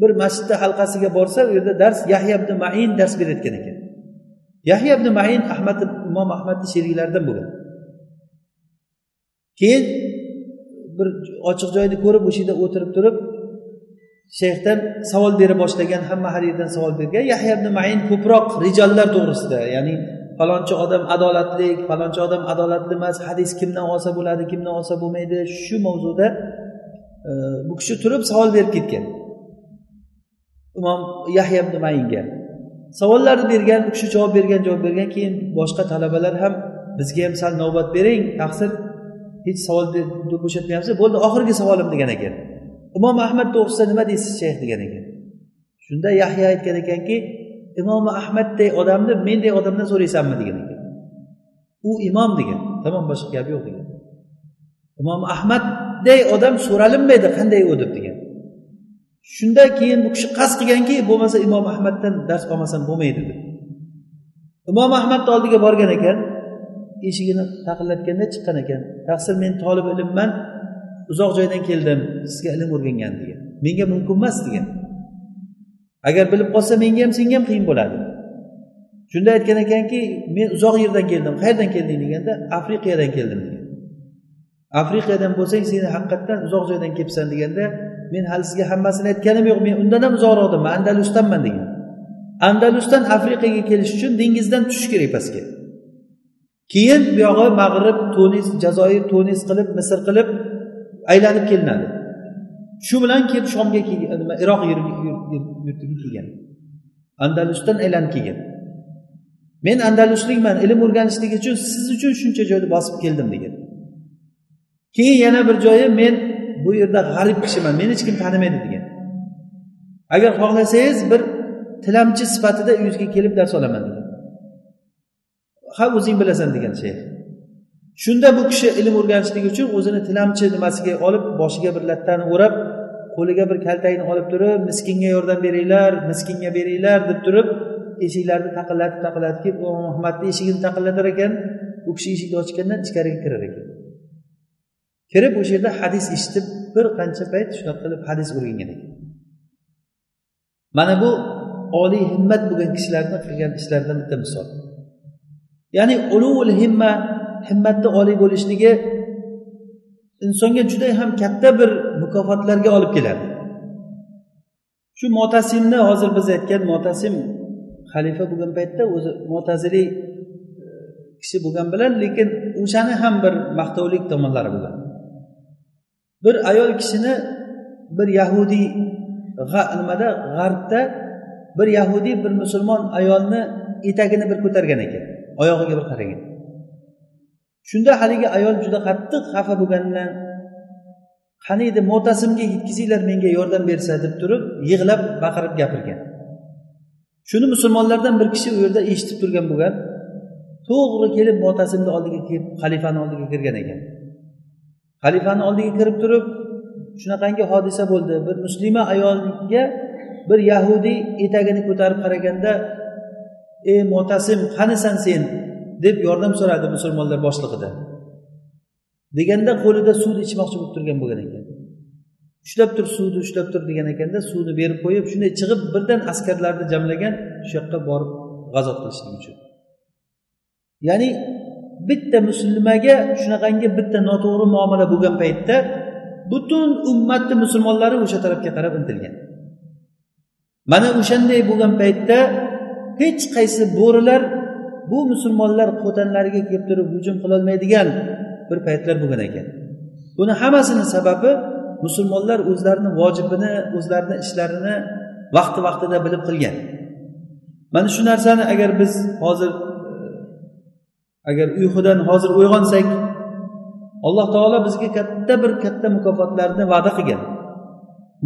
bir masjidda halqasiga borsa u yerda dars yahya ibn main dars berayotgan ekan. Yahya ibn main ahmad imom ahmadni sheriklaridan bo'lgan. Keyin bir ochiq joyni ko'rib o'sha yerda o'tirib turib shayxdan savol bera boshlagan hamma har yerdan savol bergan yahya ibn main ko'proq rijollar to'g'risida ya'ni falonchi odam adolatli falonchi odam adolatli emas. Hadis kimdan olsa bo'ladi kimdan olsa bo'lmaydi. Shu mavzuda e, bu kishi turib savol berib ketgan. Imom yahya ibn mayinga savollarni bergan u kishi javob bergan javob bergan keyin boshqa talabalar ham bizga ham sal navbat bering taqsir hech savol deb bo'shatmayapsiz bo'ldi oxirgi savolim degan ekan. Imom ahmad to'g'risida nima deysiz shayx degan ekan. Shunda yahya aytgan ekanki imom ahmadday odamni menday odamdan so'raysanmi degan ekan. U imom degan. Tamom boshqa gap yo'q degan. Imom ahmadday odam so'ralinmaydi qanday u deb degan. Shunda keyin bu kishi qasd qilganki bo'lmasa imom ahmaddan dars olmasam bo'lmaydi deb. Imom ahmadni oldiga borgan ekan eshigini taqillatganda chiqqan ekan. Taqsir men tolib ilmman uzoq joydan keldim sizga ilm o'rgangan degan. Menga mumkin emas degan. Agar bilib qolsa menga ham senga ham qiyin bo'ladi. Shunda aytgan ekanki men uzoq yerdan keldim. Qayerdan kelding deganda afrikadan keldim degan. Afrikadan bo'lsang seni haqiqatdan uzoq joydan kelibsan deganda men hali sizga hammasini aytganim yo'q. Men undan ham uzoqroqdaman andalusdanman degan. Andalusdan afrikaga kelish uchun dengizdan tushish kerak pastga. Keyin buyog'i mag'rib tunis jazoir tunis qilib misr qilib aylanib kelinadi. Shu bilan kelib shomga e, nima iroq yurtiga kelgan. Andalusdan aylanib kelgan. Men andaluslikman ilm o'rganishlik uchun siz uchun shuncha joyni bosib keldim degan. Keyin yana bir joyi men bu yerda g'arib kishiman meni hech kim tanimaydi degan. Agar xohlasangiz bir tilamchi sifatida uyingizga kelib dars olaman degan. Ha o'zing bilasan degan shayx. Shunda bu kishi ilm o'rganishlik uchun o'zini tilamchi nimasiga olib boshiga bir lattani o'rab qo'liga bir kaltakni olib turib miskinga yordam beringlar miskinga beringlar deb turib eshiklarni taqillatib taqillatib kelib u ahmadni eshigini taqillatar ekan. U kishi eshikni ochgandan ichkariga kirar ekan. Kirib o'sha yerda hadis eshitib bir qancha payt shunaqa qilib hadis o'rgangan ekan. Mana bu oliy himmat bo'lgan kishilarni qilgan ishlaridan bitta misol. Ya'ni ulul himma himmatni oliy bo'lishligi insonga juda ham katta bir mukofotlarga olib keladi. Shu motasimni hozir biz aytgan motasim xalifa bo'lgan paytda o'zi mo'taziliy e, kishi bo'lgan bilan lekin o'shani ham bir maqtovlik tomonlari bo'lgan bir ayol kishini bir yahudiy nimada g'arbda bir yahudiy bir musulmon ayolni etagini bir ko'targan ekan oyog'iga bir qaragan shunda haligi ayol juda qattiq xafa bo'lganidan qani edi mo'tasimga yetkazinglar menga yordam bersa deb turib yig'lab baqirib gapirgan. Shuni musulmonlardan bir kishi u yerda eshitib turgan bo'lgan to'g'ri kelib mo'tasimni oldiga kelib xalifani oldiga kirgan ekan. Xalifani oldiga kirib turib shunaqangi hodisa bo'ldi. Bir muslima ayolga bir yahudiy etagini ko'tarib qaraganda ey mo'tasim qanisan sen deb yordam so'radi musulmonlar boshlig'ida. Deganda qo'lida suvni ichmoqchi bo'lib turgan bo'lgan ekan. Ushlab tur suvni ushlab tur degan ekanda suvni berib qo'yib shunday chiqib birdan askarlarni jamlagan shu yoqqa borib g'azot qilishlik uchun. Ya'ni bitta musulmaga shunaqangi bitta noto'g'ri muomala bo'lgan paytda butun ummatni musulmonlari o'sha tarafga qarab intilgan. Mana o'shanday bo'lgan paytda hech qaysi bo'rilar bu musulmonlar qo'tanlariga kelib turib hujum qilolmaydigan bir paytlar bo'lgan ekan. Buni hammasini sababi musulmonlar o'zlarini vojibini o'zlarini ishlarini vaqti vaqtida bilib qilgan. Mana shu narsani agar biz hozir agar uyqudan hozir uyg'onsak alloh taolo bizga katta bir katta mukofotlarni va'da qilgan.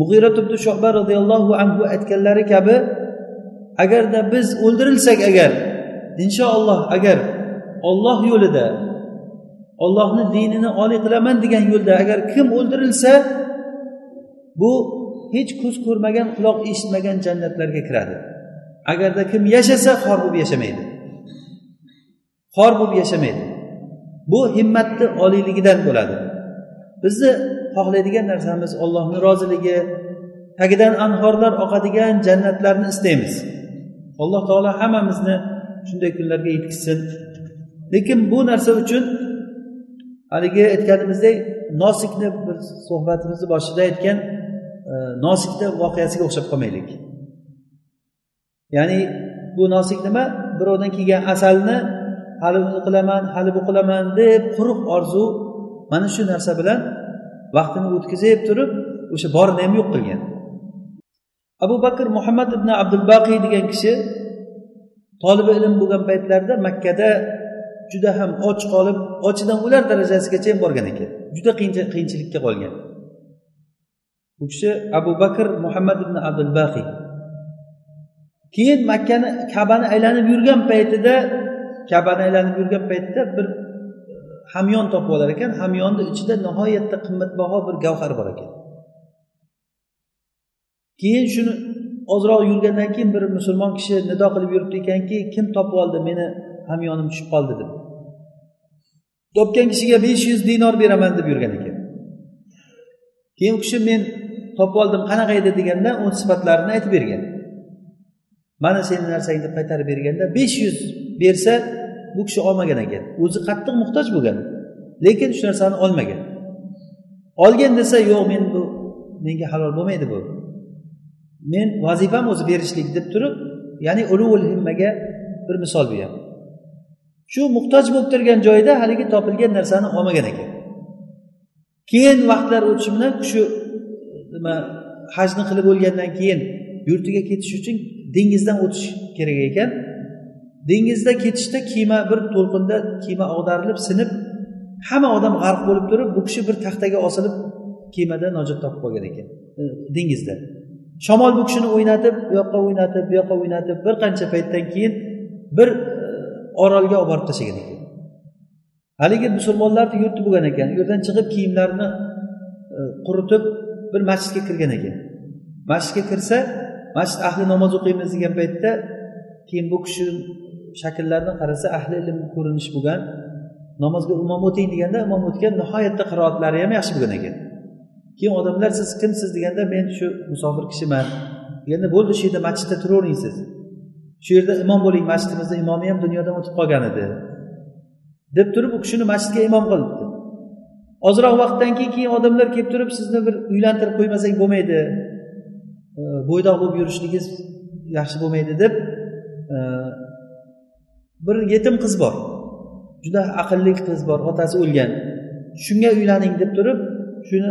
Mug'ira ibn shohba roziyallohu anhu aytganlari kabi agarda biz o'ldirilsak agar inshaalloh agar olloh yo'lida ollohni dinini oliy qilaman degan yo'lda agar kim o'ldirilsa bu hech ko'z ko'rmagan quloq eshitmagan jannatlarga kiradi. Agarda kim yashasa xor bo'lib yashamaydi. Xor bo'lib yashamaydi. Bu himmatni oliyligidan bo'ladi. Bizni xohlaydigan narsamiz ollohni roziligi tagidan anhorlar oqadigan jannatlarni istaymiz. Alloh taolo hammamizni shunday kunlarga yetkazsin lekin bu narsa uchun haligi aytganimizdek nosikni bir suhbatimizni boshida aytgan e, nosikni voqeasiga o'xshab qolmaylik. Ya'ni bu nosik nima? Birovdan kelgan asalni hali uni qilaman hali bu qilaman deb quruq orzu mana shu narsa bilan vaqtini o'tkazib turib o'sha borini ham yo'q qilgan. Abu bakr muhammad ibn abdul baqiy degan kishi tolibi ilm bo'lgan paytlarida makkada juda ham och qolib ochidan o'lar darajasigacha ham borgan ekan. Juda qiyinchilikka qolgan. Bu kishi abu bakr muhammad ibn abdul baqiy keyin makkani kabani aylanib yurgan paytida kabani aylanib yurgan paytda bir e, hamyon topib olar ekan. Hamyonni ichida nihoyatda qimmatbaho bir gavhar bor ekan. Keyin shuni ozroq yurgandan keyin bir musulmon kishi nido qilib yuribdi ekanki kim topib oldi meni hamyonim tushib qoldi deb. Topgan kishiga besh yuz dinor beraman deb yurgan ekan. Keyin u kishi men topib oldim qanaqa edi deganda uni sifatlarini aytib bergan. Mana seni narsang deb qaytarib berganda besh yuz bersa bu kishi olmagan ekan. O'zi qattiq muhtoj bo'lgan lekin shu narsani olmagan. Olgin desa yo'q men bu menga halol bo'lmaydi bu. Men vazifam o'zi berishlik deb turib ya'ni uluvul himmaga bir misol bu shu muhtoj bo'lib turgan joyda haligi topilgan narsani olmagan ekan. Keyin vaqtlar o'tishi bilan shu nima hajni qilib bo'lgandan keyin yurtiga ketish uchun dengizdan o'tish kerak ekan. Dengizda ketishda kema bir to'lqinda kema ag'darilib sinib hamma odam g'arq bo'lib turib bu kishi bir taxtaga osilib kemada najot topib qolgan ekan dengizda. Shamol bu kishini o'ynatib bu yoqqa o'ynatib bu yoqqa o'ynatib bir qancha paytdan keyin bir e, orolga olib borib tashlagan ekan. Haligi musulmonlarni yurti bo'lgan ekan u yerdan chiqib kiyimlarini e, quritib bir masjidga kirgan ekan. Masjidga kirsa masjid ahli namoz o'qiymiz degan paytda keyin bu kishi shakllaridan qarasa ahli ilm ko'rinish bo'lgan namozga imom o'ting deganda imom o'tgan nihoyatda qiroatlari ham yaxshi bo'lgan ekan. Keyin odamlar siz kimsiz? deganda men shu musofir kishiman. Deganda bo'ldi shu yerda masjidda turavering siz. Shu yerda imom bo'ling masjidimizni imomi ham dunyodan o'tib qolgan edi. deb turib u kishini masjidga imom qilibdi. Ozroq vaqtdan keyin keyin odamlar kelib turib sizni bir uylantirib qo'ymasak bo'lmaydi. Bo'ydoq bo'lib yurishligingiz yaxshi bo'lmaydi deb bir yetim qiz bor. Juda aqlli qiz bor otasi o'lgan. Shunga uylaning deb turib shuni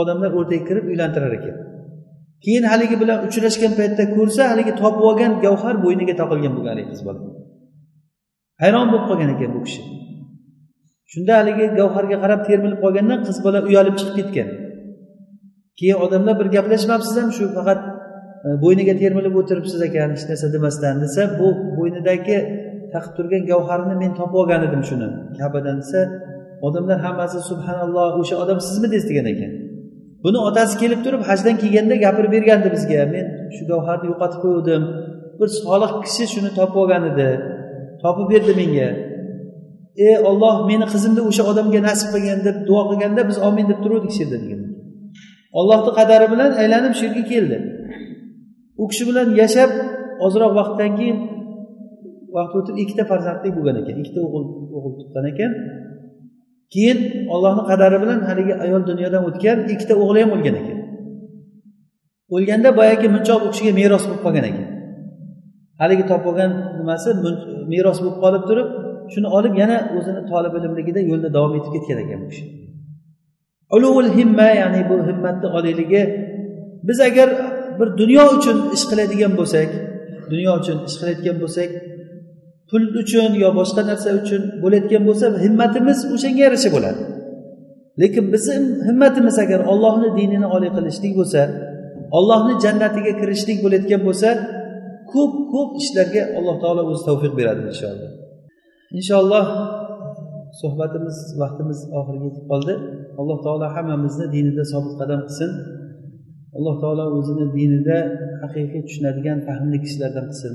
odamlar o'rtaga kirib uylantirar ekan. Keyin haligi bilan uchrashgan paytda ko'rsa haligi topib olgan gavhar bo'yniga taqilgan bo'lgan haligi qiz bola. Hayron bo'lib qolgan ekan bu kishi. Shunda haligi gavharga qarab termilib qolgandan qiz bola uyalib chiqib ketgan. Keyin odamlar bir gaplashmabsiz ham shu faqat e, bo'yniga termilib o'tiribsiz ekan hech narsa demasdan desa bu bo'ynidagi taqib turgan gavharni men topib olgan edim shuni. Kabadan desa odamlar hammasi subhanalloh o'sha odam sizmi degan ekan. Buni otasi kelib turib hajdan kelganda gapirib bergandi bizga. Men shu gavharni yo'qotib qo'ygandim bir solih kishi shuni topib olgan edi. Topib berdi menga. Ey olloh meni qizimni o'sha odamga nasib qilgin deb duo qilganda biz omin deb turuvdik shu yerda degan. Ollohni qadari bilan aylanib shu yerga keldi. U kishi bilan yashab ozroq vaqtdan keyin vaqt o'tib ikkita farzandli bo'lgan ekan. Ikkita o'g'il o'g'il tuqqan ekan. Keyin ollohni qadari bilan haligi ayol dunyodan o'tgan ikkita o'g'li ham o'lgan ekan. O'lganda boyagi munchoq u kishiga meros bo'lib qolgan ekan. Haligi topib olgan nimasi meros bo'lib qolib turib shuni olib yana o'zini tolib ilmligida yo'lda davom etib ketgan ekan bu kishi. Ulug'ul himma ya'ni bu himmatni oliyligi biz agar bir dunyo uchun ish qiladigan bo'lsak dunyo uchun ish qilayotgan bo'lsak pul uchun yo boshqa narsa uchun bo'layotgan bo'lsa himmatimiz o'shanga yarasha bo'ladi. Lekin bizni himmatimiz agar ollohni dinini oliy qilishlik bo'lsa ollohni jannatiga kirishlik bo'layotgan bo'lsa ko'p ko'p ishlarga alloh taolo o'zi tavfiq beradi inshaalloh. Inshaalloh suhbatimiz vaqtimiz oxiriga yetib qoldi. Alloh taolo hammamizni dinida sobit qadam qilsin. Alloh taolo o'zini dinida haqiqiy tushunadigan fahmli kishilardan qilsin.